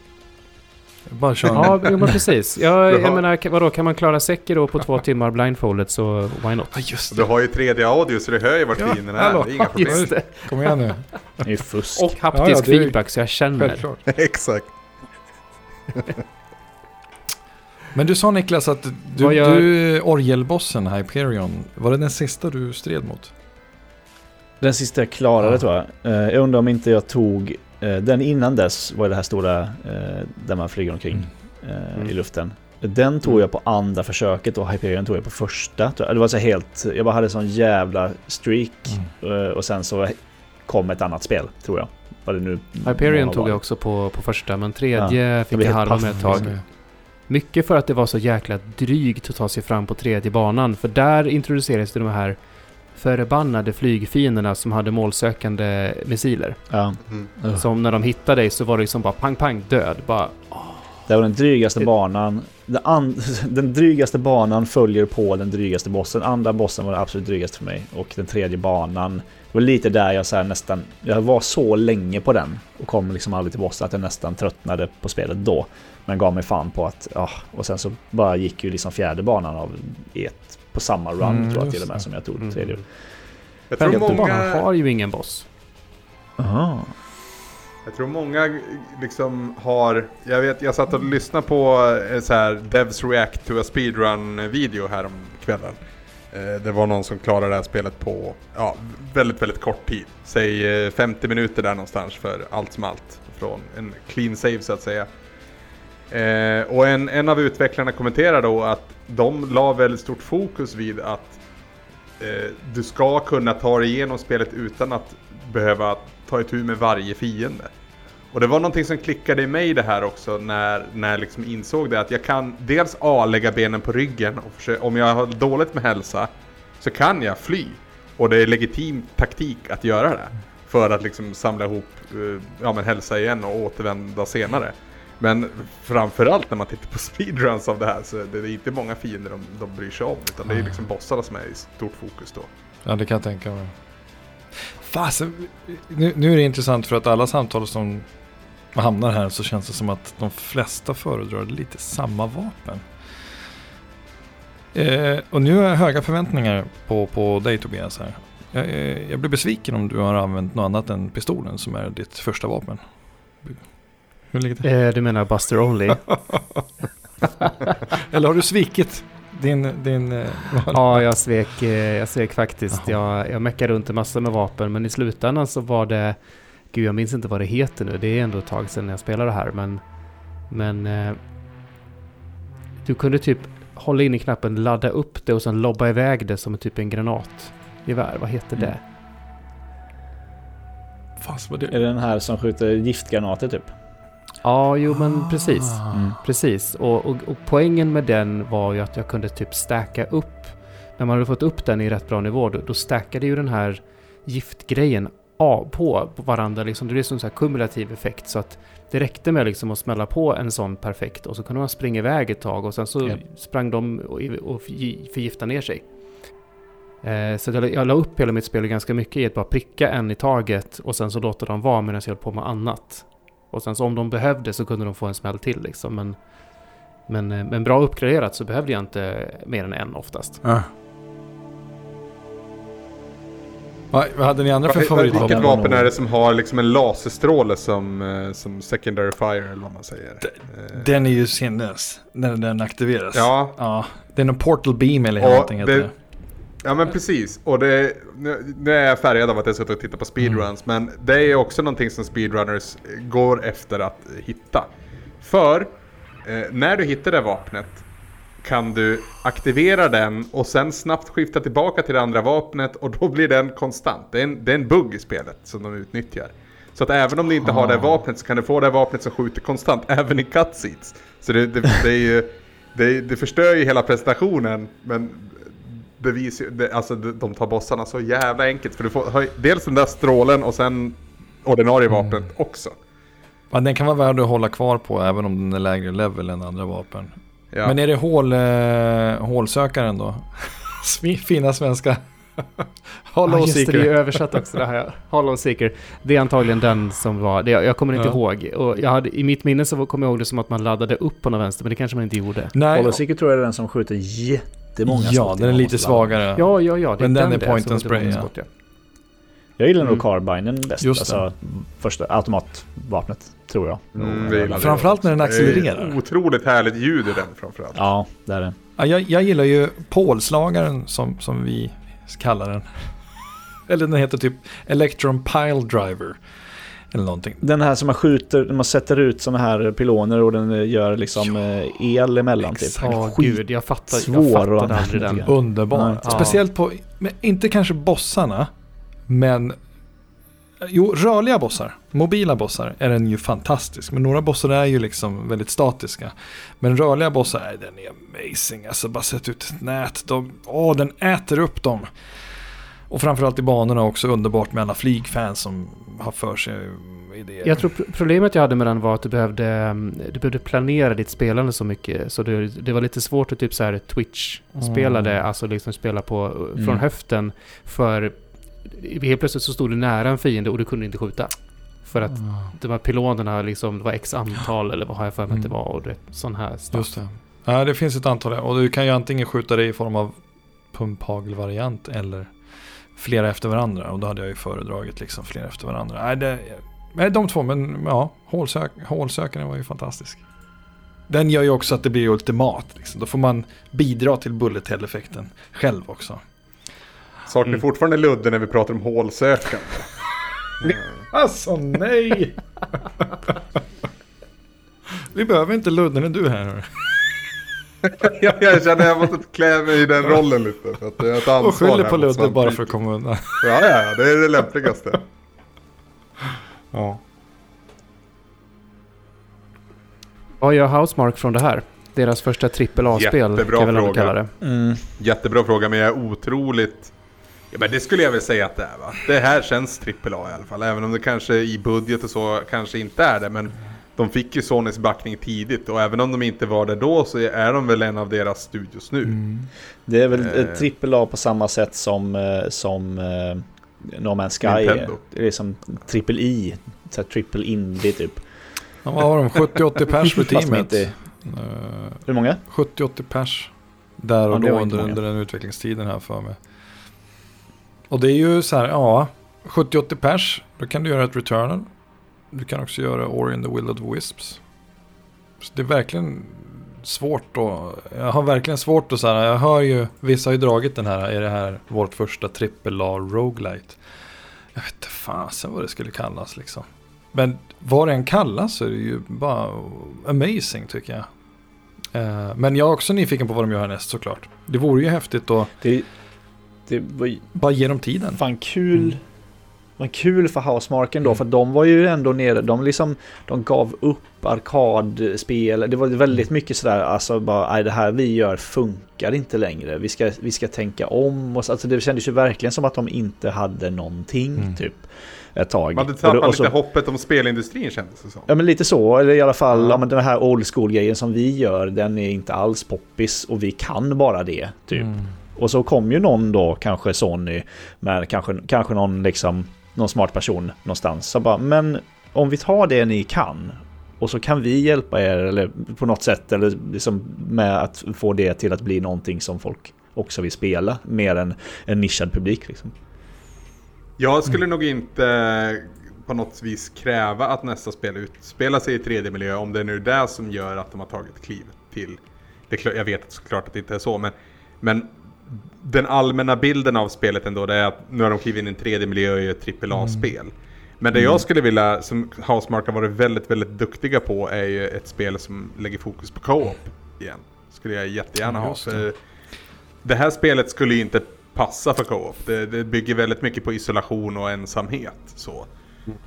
Bara kör Ja, jo, men precis. Jag, Du har- jag menar, vadå, kan man klara Sekiro på två timmar blindfoldet så why not? Ja, just Du det. har ju 3D-audio så du hör ju vart Ja, fienden är. hallå. Det är inga problem. Just det. Kom igen nu. Det är ju fusk. Och haptisk Ja, ja, det är- feedback så jag känner. Självklart. Exakt. Men du sa Niklas att du, gör- du orgelbossen Hyperion, var det den sista du stred mot? Den sista jag klarade Ja. tror jag. Eh, Jag undrar om inte jag tog... eh, Den innan dess var det här stora eh, där man flyger omkring eh, Mm. i luften. Den tog Mm. jag på andra försöket och Hyperion tog jag på första. Det var så helt... Jag bara hade sån jävla streak Mm. eh, och sen så kom ett annat spel tror jag. Vad det nu Hyperion tog jag också på, på första, men tredje fick blev jag halva med ett tag. Mycket för att det var så jäkla drygt att ta sig fram på tredje banan. För där introducerades det de här förbannade flygfienderna som hade målsökande missiler. Ja. Mm. Som när de hittade dig så var det liksom bara pang pang död. Bara, Det var den drygaste Det- banan. Den, an, den drygaste banan följer på den drygaste bossen. Andra bossen var den absolut drygaste för mig. Och den tredje banan det var lite där jag så här nästan... Jag var så länge på den och kom liksom aldrig till bossen att jag nästan tröttnade på spelet då. Men gav mig fan på att... Ja, och sen så bara gick ju liksom fjärde banan av ett på samma run Mm, tror jag till och med det. som jag tog mm. tredje. Jag tror Femte banan många... har ju ingen boss. Aha. Jag tror många liksom har, jag vet, jag satt och lyssnade på eh, så här Devs React to a Speedrun video här om kvällen. Eh, Det var någon som klarade det här spelet på ja, väldigt, väldigt kort tid. Säg eh, 50 minuter där någonstans för allt som allt. Från en clean save så att säga. Eh, och en, en av utvecklarna kommenterar då att de la väldigt stort fokus vid att eh, du ska kunna ta dig igenom spelet utan att behöva ta itu med varje fiende. Och det var någonting som klickade i mig det här också när, när jag liksom insåg det att jag kan dels A lägga benen på ryggen och försöka, om jag har dåligt med hälsa så kan jag fly. Och det är legitim taktik att göra det. För att liksom samla ihop eh, ja, men hälsa igen och återvända senare. Men framförallt när man tittar på speedruns av det här så det är det inte många fiender de, de bryr sig om. Utan det är liksom bossarna som är i stort fokus då. Ja, det kan jag tänka mig. Fasen, nu, nu är det intressant för att alla samtal som hamnar här så känns det som att de flesta föredrar lite samma vapen. Eh, och nu har jag höga förväntningar på, på dig Tobias här. Jag, eh, jag blir besviken om du har använt något annat än pistolen som är ditt första vapen. Hur ligger det Eh, du menar Buster Only? Eller har du svikit din... din eh, ja, jag svek, eh, jag svek faktiskt. Jaha. Jag, jag meckade runt en massa med vapen, men i slutändan så var det... Gud, jag minns inte vad det heter nu. Det är ändå ett tag sedan jag spelade det här, men... Men... Eh, du kunde typ hålla in i knappen, ladda upp det och sen lobba iväg det som typ en granatgevär. Vad heter Mm. det? Fast vad det... Är det den här som skjuter giftgranater typ? Ja, jo men precis. Ah. Mm. Precis, och, och, och poängen med den var ju att jag kunde typ stacka upp. När man hade fått upp den i rätt bra nivå, då, då stackade ju den här giftgrejen på, på varandra. Liksom. Det blev som en kumulativ effekt. Så att det räckte med liksom att smälla på en sån perfekt och så kunde man springa iväg ett tag och sen så Ja. sprang de och, och förgi- förgiftade ner sig. Eh, så jag, jag la upp hela mitt spel ganska mycket i att bara pricka en i taget och sen så låta dem vara medan jag höll på med annat. Och sen så om de behövde så kunde de få en smäll till liksom. Men, men, eh, men bra uppgraderat så behövde jag inte mer än en oftast. Ja. Vad vad hade ni andra för Vilket favoritvapen? var vapen är det som har liksom en laserstråle som, eh, som secondary fire eller vad man säger? Eh, Den är ju sinnes när den aktiveras. Ja, Ja, det är någon portal beam eller någonting heter det. Ja men precis, och det, nu, nu är jag färgad av att jag suttit och tittat på speedruns, men det är också någonting som speedrunners går efter att hitta. För eh, när du hittar det vapnet kan du aktivera den och sen snabbt skifta tillbaka till det andra vapnet och då blir den konstant. Det är en, det är en bugg i spelet som de utnyttjar. Så att även om du inte har det vapnet så kan du få det vapnet som skjuter konstant även i cutscenes. Så det, det, det är ju, det, det förstör ju hela presentationen men bevis, alltså de de tar bossarna så jävla enkelt. För du får dels den där strålen och sen ordinarie vapnet också. Ja, den kan vara värd att hålla kvar på även om den är lägre level än andra vapen. Ja. Men är det hål, eh, hålsökaren då? Fina svenska. Hollow Ja, just det, det är Seeker. ju översatt också det här. Hollow Seeker. Det är antagligen den som var, det, jag kommer inte Ja. ihåg. Och jag hade, I mitt minne så kommer jag ihåg det som att man laddade upp på någon vänster, men det kanske man inte gjorde. Nej, Holoseeker tror jag är den som skjuter jättemånga ja, skott den är lite svagare. Ja, ja, ja. Det Men den är det point and spray, ja. skott, ja. Jag gillar nog Mm. Carbinen bäst. Just det. alltså första automatvapnet, tror jag. Mm, det. Framförallt när den Det är accelererar. Otroligt härligt ljud i den framförallt. Ja, det är det. Ja, jag, jag gillar ju pålslagaren som, som vi kallar den. Eller den heter typ Electron Pile Driver. Eller någonting. Den här som man skjuter, man sätter ut sådana här piloner och den eh, gör liksom eh, el emellan typ. exakt. Ja, Skit- gud, jag fattar, svår jag använda aldrig den. Underbar. Ja. Speciellt på, men inte kanske bossarna, men Jo, rörliga bossar, mobila bossar är den ju fantastisk. Men några bossar är ju liksom väldigt statiska. Men rörliga bossar, är den är amazing. Alltså bara sätt ut ett nät, de, åh den äter upp dem. Och framförallt i banorna också underbart med alla flygfans som har för sig idéer. Jag tror pro- problemet jag hade med den var att du behövde, mm, du behövde planera ditt spelande så mycket. Så det, det var lite svårt att typ så här Twitch-spela det, Mm. alltså liksom spela på, från Mm. höften. För helt plötsligt så stod du nära en fiende och du kunde inte skjuta. För att Ah, de här pylonerna liksom, det var x antal eller vad har jag för mig att det Mm. var och det, sån här stuff. Just det. Ja, det finns ett antal och du kan ju antingen skjuta det i form av pumphagelvariant eller flera efter varandra. Och då hade jag ju föredragit liksom flera efter varandra. Nej, det, nej de två, men ja, hålsök, hålsökaren var ju fantastisk. Den gör ju också att det blir ultimat. Liksom. Då får man bidra till bullet hell-effekten själv också. Saknar Mm. fortfarande Ludde när vi pratar om hålsökande. Alltså nej! Vi behöver inte Ludden är du här. jag, jag känner att jag måste klä mig i den rollen lite. För att jag ansvar Och skyller på Ludde bara för att komma undan. Ja, ja, det är det lämpligaste. Ja. Vad gör Housemark från det här? Deras första trippel A-spel kan Jättebra ändå fråga. kalla det. Mm. Jättebra fråga, men jag är otroligt... Ja, men det skulle jag väl säga att det är va? Det här känns AAA i alla fall. Även om det kanske i budget och så kanske inte är det. Men de fick ju Sonys backning tidigt. Och även om de inte var det då så är de väl en av deras studios nu. Mm. Det är väl Eh. ett trippel A på samma sätt som, eh, som eh, No Man's Sky är. Nintendo. Det är som trippel I, så här trippel indie typ. Ja, vad har de? 70-80 pers de teamet. inte- Eh, Hur många? 70-80 pers. Där och Ja, då under, under den utvecklingstiden här för mig. Och det är ju så här, ja. 70-80 pers. Då kan du göra ett Returnal. Du kan också göra Ori and the Will of the Wisps. Så det är verkligen svårt att... Jag har verkligen svårt att säga. Jag hör ju, vissa har ju dragit den här. Är det här vårt första trippel A roguelite? Jag vet inte fasen vad det skulle kallas liksom. Men vad det än kallas så är det ju bara amazing tycker jag. Eh, Men jag är också nyfiken på vad de gör härnäst såklart. Det vore ju häftigt att Det, det var ju bara ge dem tiden. fan kul. Mm. Vad kul för Housemarken då, för de var ju ändå nere, de liksom, de gav upp arkadspel. Det var väldigt mycket sådär, alltså bara, nej det här vi gör funkar inte längre. Vi ska, vi ska tänka om och så, alltså det kändes ju verkligen som att de inte hade någonting Mm. typ. Ett tag. Man hade Och då- tappat och så- lite hoppet om spelindustrin kändes det som. Ja men lite så, eller i alla fall Ja. ja. men den här old school grejen som vi gör, den är inte alls poppis och vi kan bara det. Typ. Mm. Och så kom ju någon då, kanske Sony, med kanske, kanske någon liksom någon smart person någonstans. Så bara, men om vi tar det ni kan och så kan vi hjälpa er eller på något sätt eller liksom med att få det till att bli någonting som folk också vill spela mer än en nischad publik. Liksom. Jag skulle nog inte på något vis kräva att nästa spel utspelar sig i 3D-miljö om det är nu det som gör att de har tagit kliv till. Det jag vet såklart att det inte är så, men, men den allmänna bilden av spelet ändå det är att nu har de klivit in i en 3D-miljö och gör ett AAA-spel. Mm. Men det jag mm. skulle vilja, som Housemark har varit väldigt, väldigt duktiga på, är ju ett spel som lägger fokus på co-op igen. Skulle jag jättegärna ha. För det här spelet skulle ju inte passa för co-op. Det, det, bygger väldigt mycket på isolation och ensamhet. Så.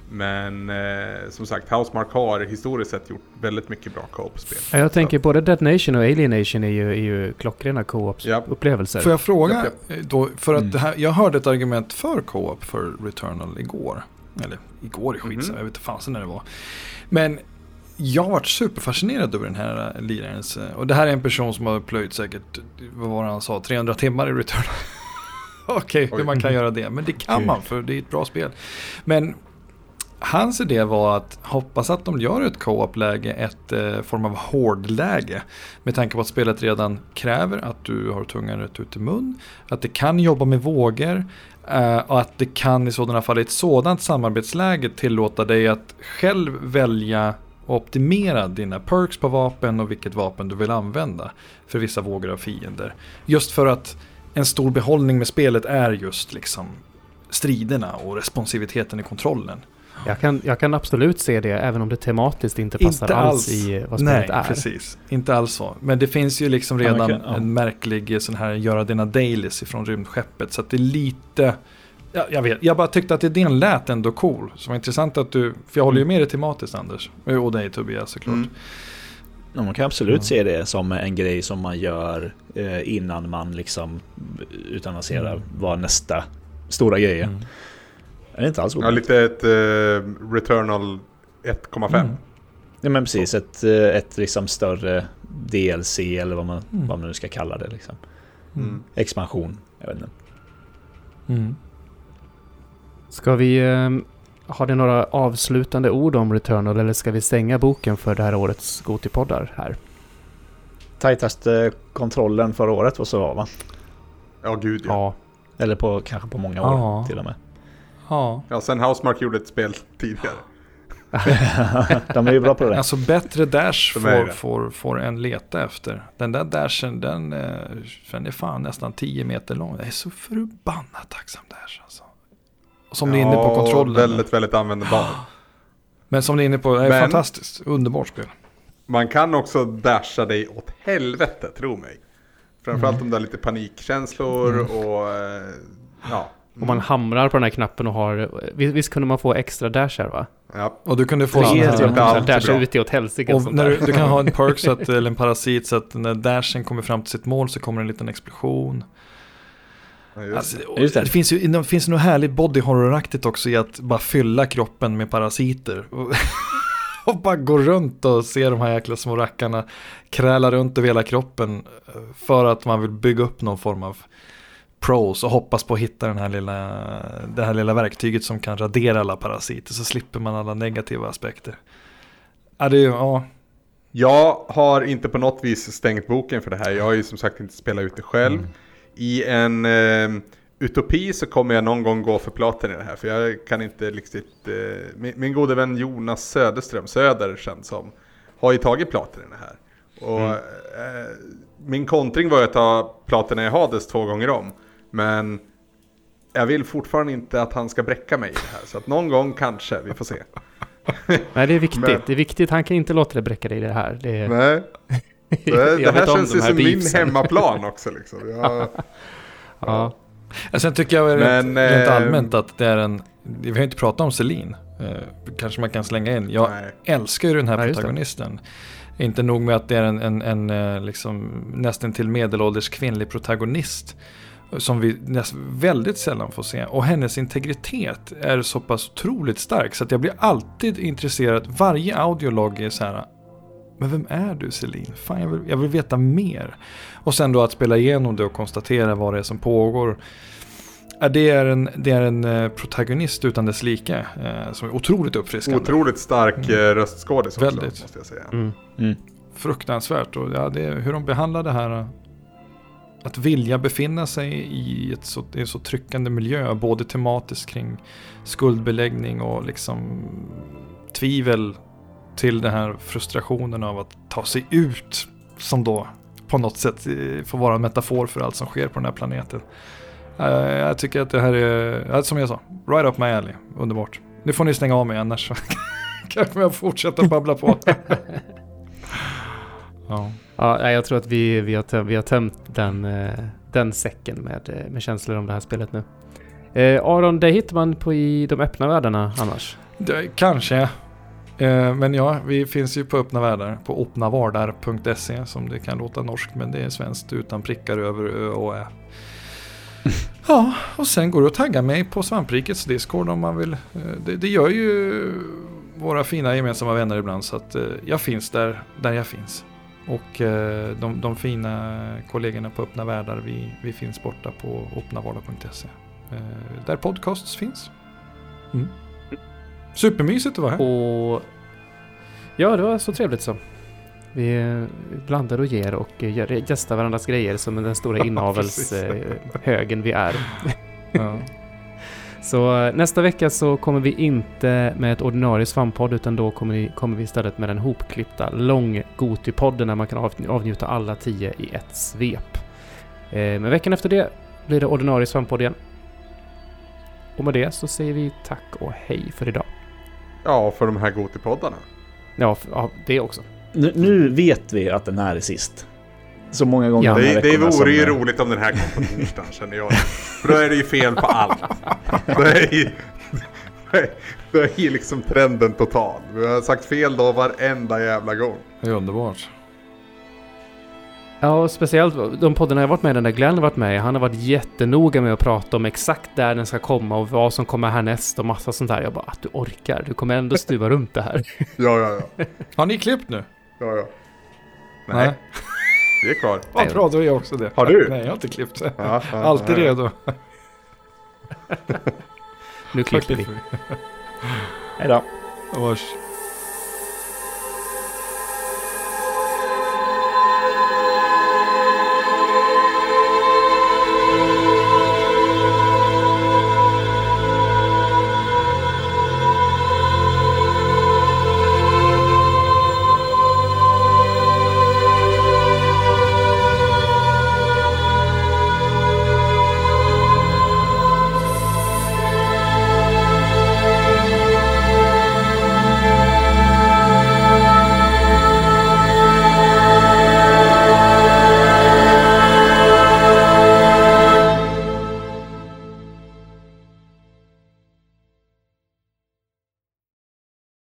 Men eh, som sagt, Housemark har historiskt sett gjort väldigt mycket bra co-op-spel. Jag tänker så. både Dead Nation och Alien Nation är ju, är ju klockrena co-op-upplevelser. Får jag fråga då, för att mm. här, jag hörde ett argument för co-op för Returnal igår. Eller igår i skit, mm. jag vet inte fasen när det var. Men jag har varit superfascinerad över den här lirarens, och det här är en person som har plöjt säkert, vad var han sa, 300 timmar i Returnal. Okej, okay, hur man kan göra det. Men det kan man för det är ett bra spel. Men hans idé var att hoppas att de gör ett co-op-läge, ett eh, form av hårdläge. Med tanke på att spelet redan kräver att du har tungan rätt ut i mun. Att det kan jobba med vågor. Eh, och att det kan i sådana fall i ett sådant samarbetsläge tillåta dig att själv välja och optimera dina perks på vapen och vilket vapen du vill använda. För vissa vågor av fiender. Just för att en stor behållning med spelet är just liksom striderna och responsiviteten i kontrollen. Jag kan, jag kan absolut se det, även om det tematiskt inte passar inte alls. alls i vad spelet Nej, är. precis. Inte alls så. Men det finns ju liksom redan ja, ja. en märklig sån här göra dina dailies ifrån rymdskeppet. Så att det är lite... Ja, jag vet, jag bara tyckte att idén lät ändå cool. Så det var intressant att du... För jag håller ju mm. med dig tematiskt Anders. Och dig Tobias såklart. Mm. Ja, man kan absolut mm. se det som en grej som man gör eh, innan man liksom utannonserar mm. vad nästa stora grej är. Mm. Det är inte alls Ja, lite ett uh, Returnal 1,5. Mm. Ja men precis, ett, eh, ett liksom större DLC eller vad man, mm. vad man nu ska kalla det. Liksom. Mm. Expansion, jag vet inte. Mm. Ska vi... Um, har ni några avslutande ord om Returnal eller ska vi stänga boken för det här årets Gotipoddar här? Tajtaste kontrollen förra året var så va? Ja, gud ja. ja. Eller på, kanske på många år ja. till och med. Ja. Ja, sen Housemark gjorde ett spel tidigare. de är ju bra på det. Alltså bättre dash får, får, får en leta efter. Den där dashen, den, den är fan nästan 10 meter lång. Det är så förbannat tacksam dash alltså. Som ja, ni är inne på kontrollen. väldigt, väldigt användbar. Men som ni är inne på, det är Men, fantastiskt. Underbart spel. Man kan också dasha dig åt helvete, tro mig. Framförallt mm. om du har lite panikkänslor mm. och eh, ja, om man hamrar på den här knappen och har... Visst, visst kunde man få extra dashar va? Ja. Och du kunde få... Ja, sån här, dasha ut i åt helsike. Och när du, du, kan ha en perk så att, eller en parasit så att när dashen kommer fram till sitt mål så kommer en liten explosion. Ja, alltså, det. det. finns ju det finns något härligt body horror-aktigt också i att bara fylla kroppen med parasiter. och bara gå runt och se de här jäkla små rackarna kräla runt över hela kroppen för att man vill bygga upp någon form av pros och hoppas på att hitta den här lilla, det här lilla verktyget som kan radera alla parasiter så slipper man alla negativa aspekter. Ja, det är, ja. Jag har inte på något vis stängt boken för det här. Jag har ju som sagt inte spelat ut det själv. Mm. I en eh, utopi så kommer jag någon gång gå för platen i det här. För jag kan inte riktigt... Eh, min, min gode vän Jonas Söderström, Söder känns som, har ju tagit platen i det här. Och mm. eh, min kontring var ju att ta platerna i Hades två gånger om. Men jag vill fortfarande inte att han ska bräcka mig i det här. Så att någon gång kanske, vi får se. Nej, det är viktigt. Men, det är viktigt. Han kan inte låta dig bräcka dig i det här. Det är... Nej. Det, det här känns ju som beefsen. min hemmaplan också. Liksom. Jag, ja. ja. Sen tycker jag Men, rent, äh, allmänt att det är en... Vi har inte pratat om Celine. Eh, kanske man kan slänga in. Jag nej. älskar ju den här nej, protagonisten. Inte nog med att det är en, en, en eh, liksom, nästan till medelålders kvinnlig protagonist som vi väldigt sällan får se. Och hennes integritet är så pass otroligt stark så att jag blir alltid intresserad. Varje audiolog är så här. Men vem är du Celine? Fan, jag vill, jag vill veta mer. Och sen då att spela igenom det och konstatera vad det är som pågår. Ja, det är en, det är en eh, protagonist utan dess like. Eh, som är otroligt uppfriskande. Otroligt stark mm. röstskådis också, Väldigt. måste jag säga. Mm. Mm. Fruktansvärt. Och ja, det, hur de behandlar det här. Att vilja befinna sig i ett så, en så tryckande miljö. Både tematiskt kring skuldbeläggning och liksom tvivel. Till den här frustrationen av att ta sig ut. Som då på något sätt eh, får vara en metafor för allt som sker på den här planeten. Eh, Jag tycker att det här är, som jag sa, right up my alley. Underbart. Nu får ni stänga av mig annars så kanske jag fortsätta babbla på. ja. Ja, jag tror att vi, vi, har, töm, vi har tömt den, eh, den säcken med, eh, med känslor om det här spelet nu. Eh, Aron, det hittar man på i de öppna världarna annars. Det, kanske. Eh, men ja, vi finns ju på öppna världar. På öppnavardar.se som det kan låta norskt men det är svenskt utan prickar över ö och ä. Ja, och sen går det att tagga mig på Svamprikets Discord om man vill. Eh, Det, det gör ju våra fina gemensamma vänner ibland så att jag finns där, där jag finns. Och eh, de, de fina kollegorna på Öppna Världar, vi, vi finns borta på öppnavardar.se. Eh, Där podcasts finns. Mm. Supermysigt att vara här. Och ja, det var så trevligt så. Vi blandar och ger och gästar varandras grejer som den stora inavelshögen vi är. Ja. Så eh, nästa vecka så kommer vi inte med ett ordinarie svamppodd utan då kommer vi, kommer vi istället med den hopklippta lång-Goti-podden där man kan av, avnjuta alla tio i ett svep. Eh, men veckan efter det blir det ordinarie svamppodd igen. Och med det så säger vi tack och hej för idag. Ja, för de här Gotipoddarna. Ja, ja det också. Nu, nu vet vi att den här är sist. Så många gånger Ja. Det, det vore ju roligt om den här kom på torsdagen känner jag. För då är det ju fel på allt. Då är ju, då är ju liksom trenden total. Vi har sagt fel då varenda jävla gång. Det är underbart. Ja, och speciellt de poddarna jag varit med i, den där Glenn har varit med i, han har varit jättenoga med att prata om exakt där den ska komma och vad som kommer härnäst och massa sånt där. Jag bara, att du orkar, du kommer ändå stuva runt det här. Ja, ja, ja. Har ni klippt nu? ja, ja. Nej, det är kvar. Vad bra, då är jag också det. Har du? Nej, jag har inte klippt. Ja, ja, Alltid ja. redo. Nu klipper vi. Hej då. Vars.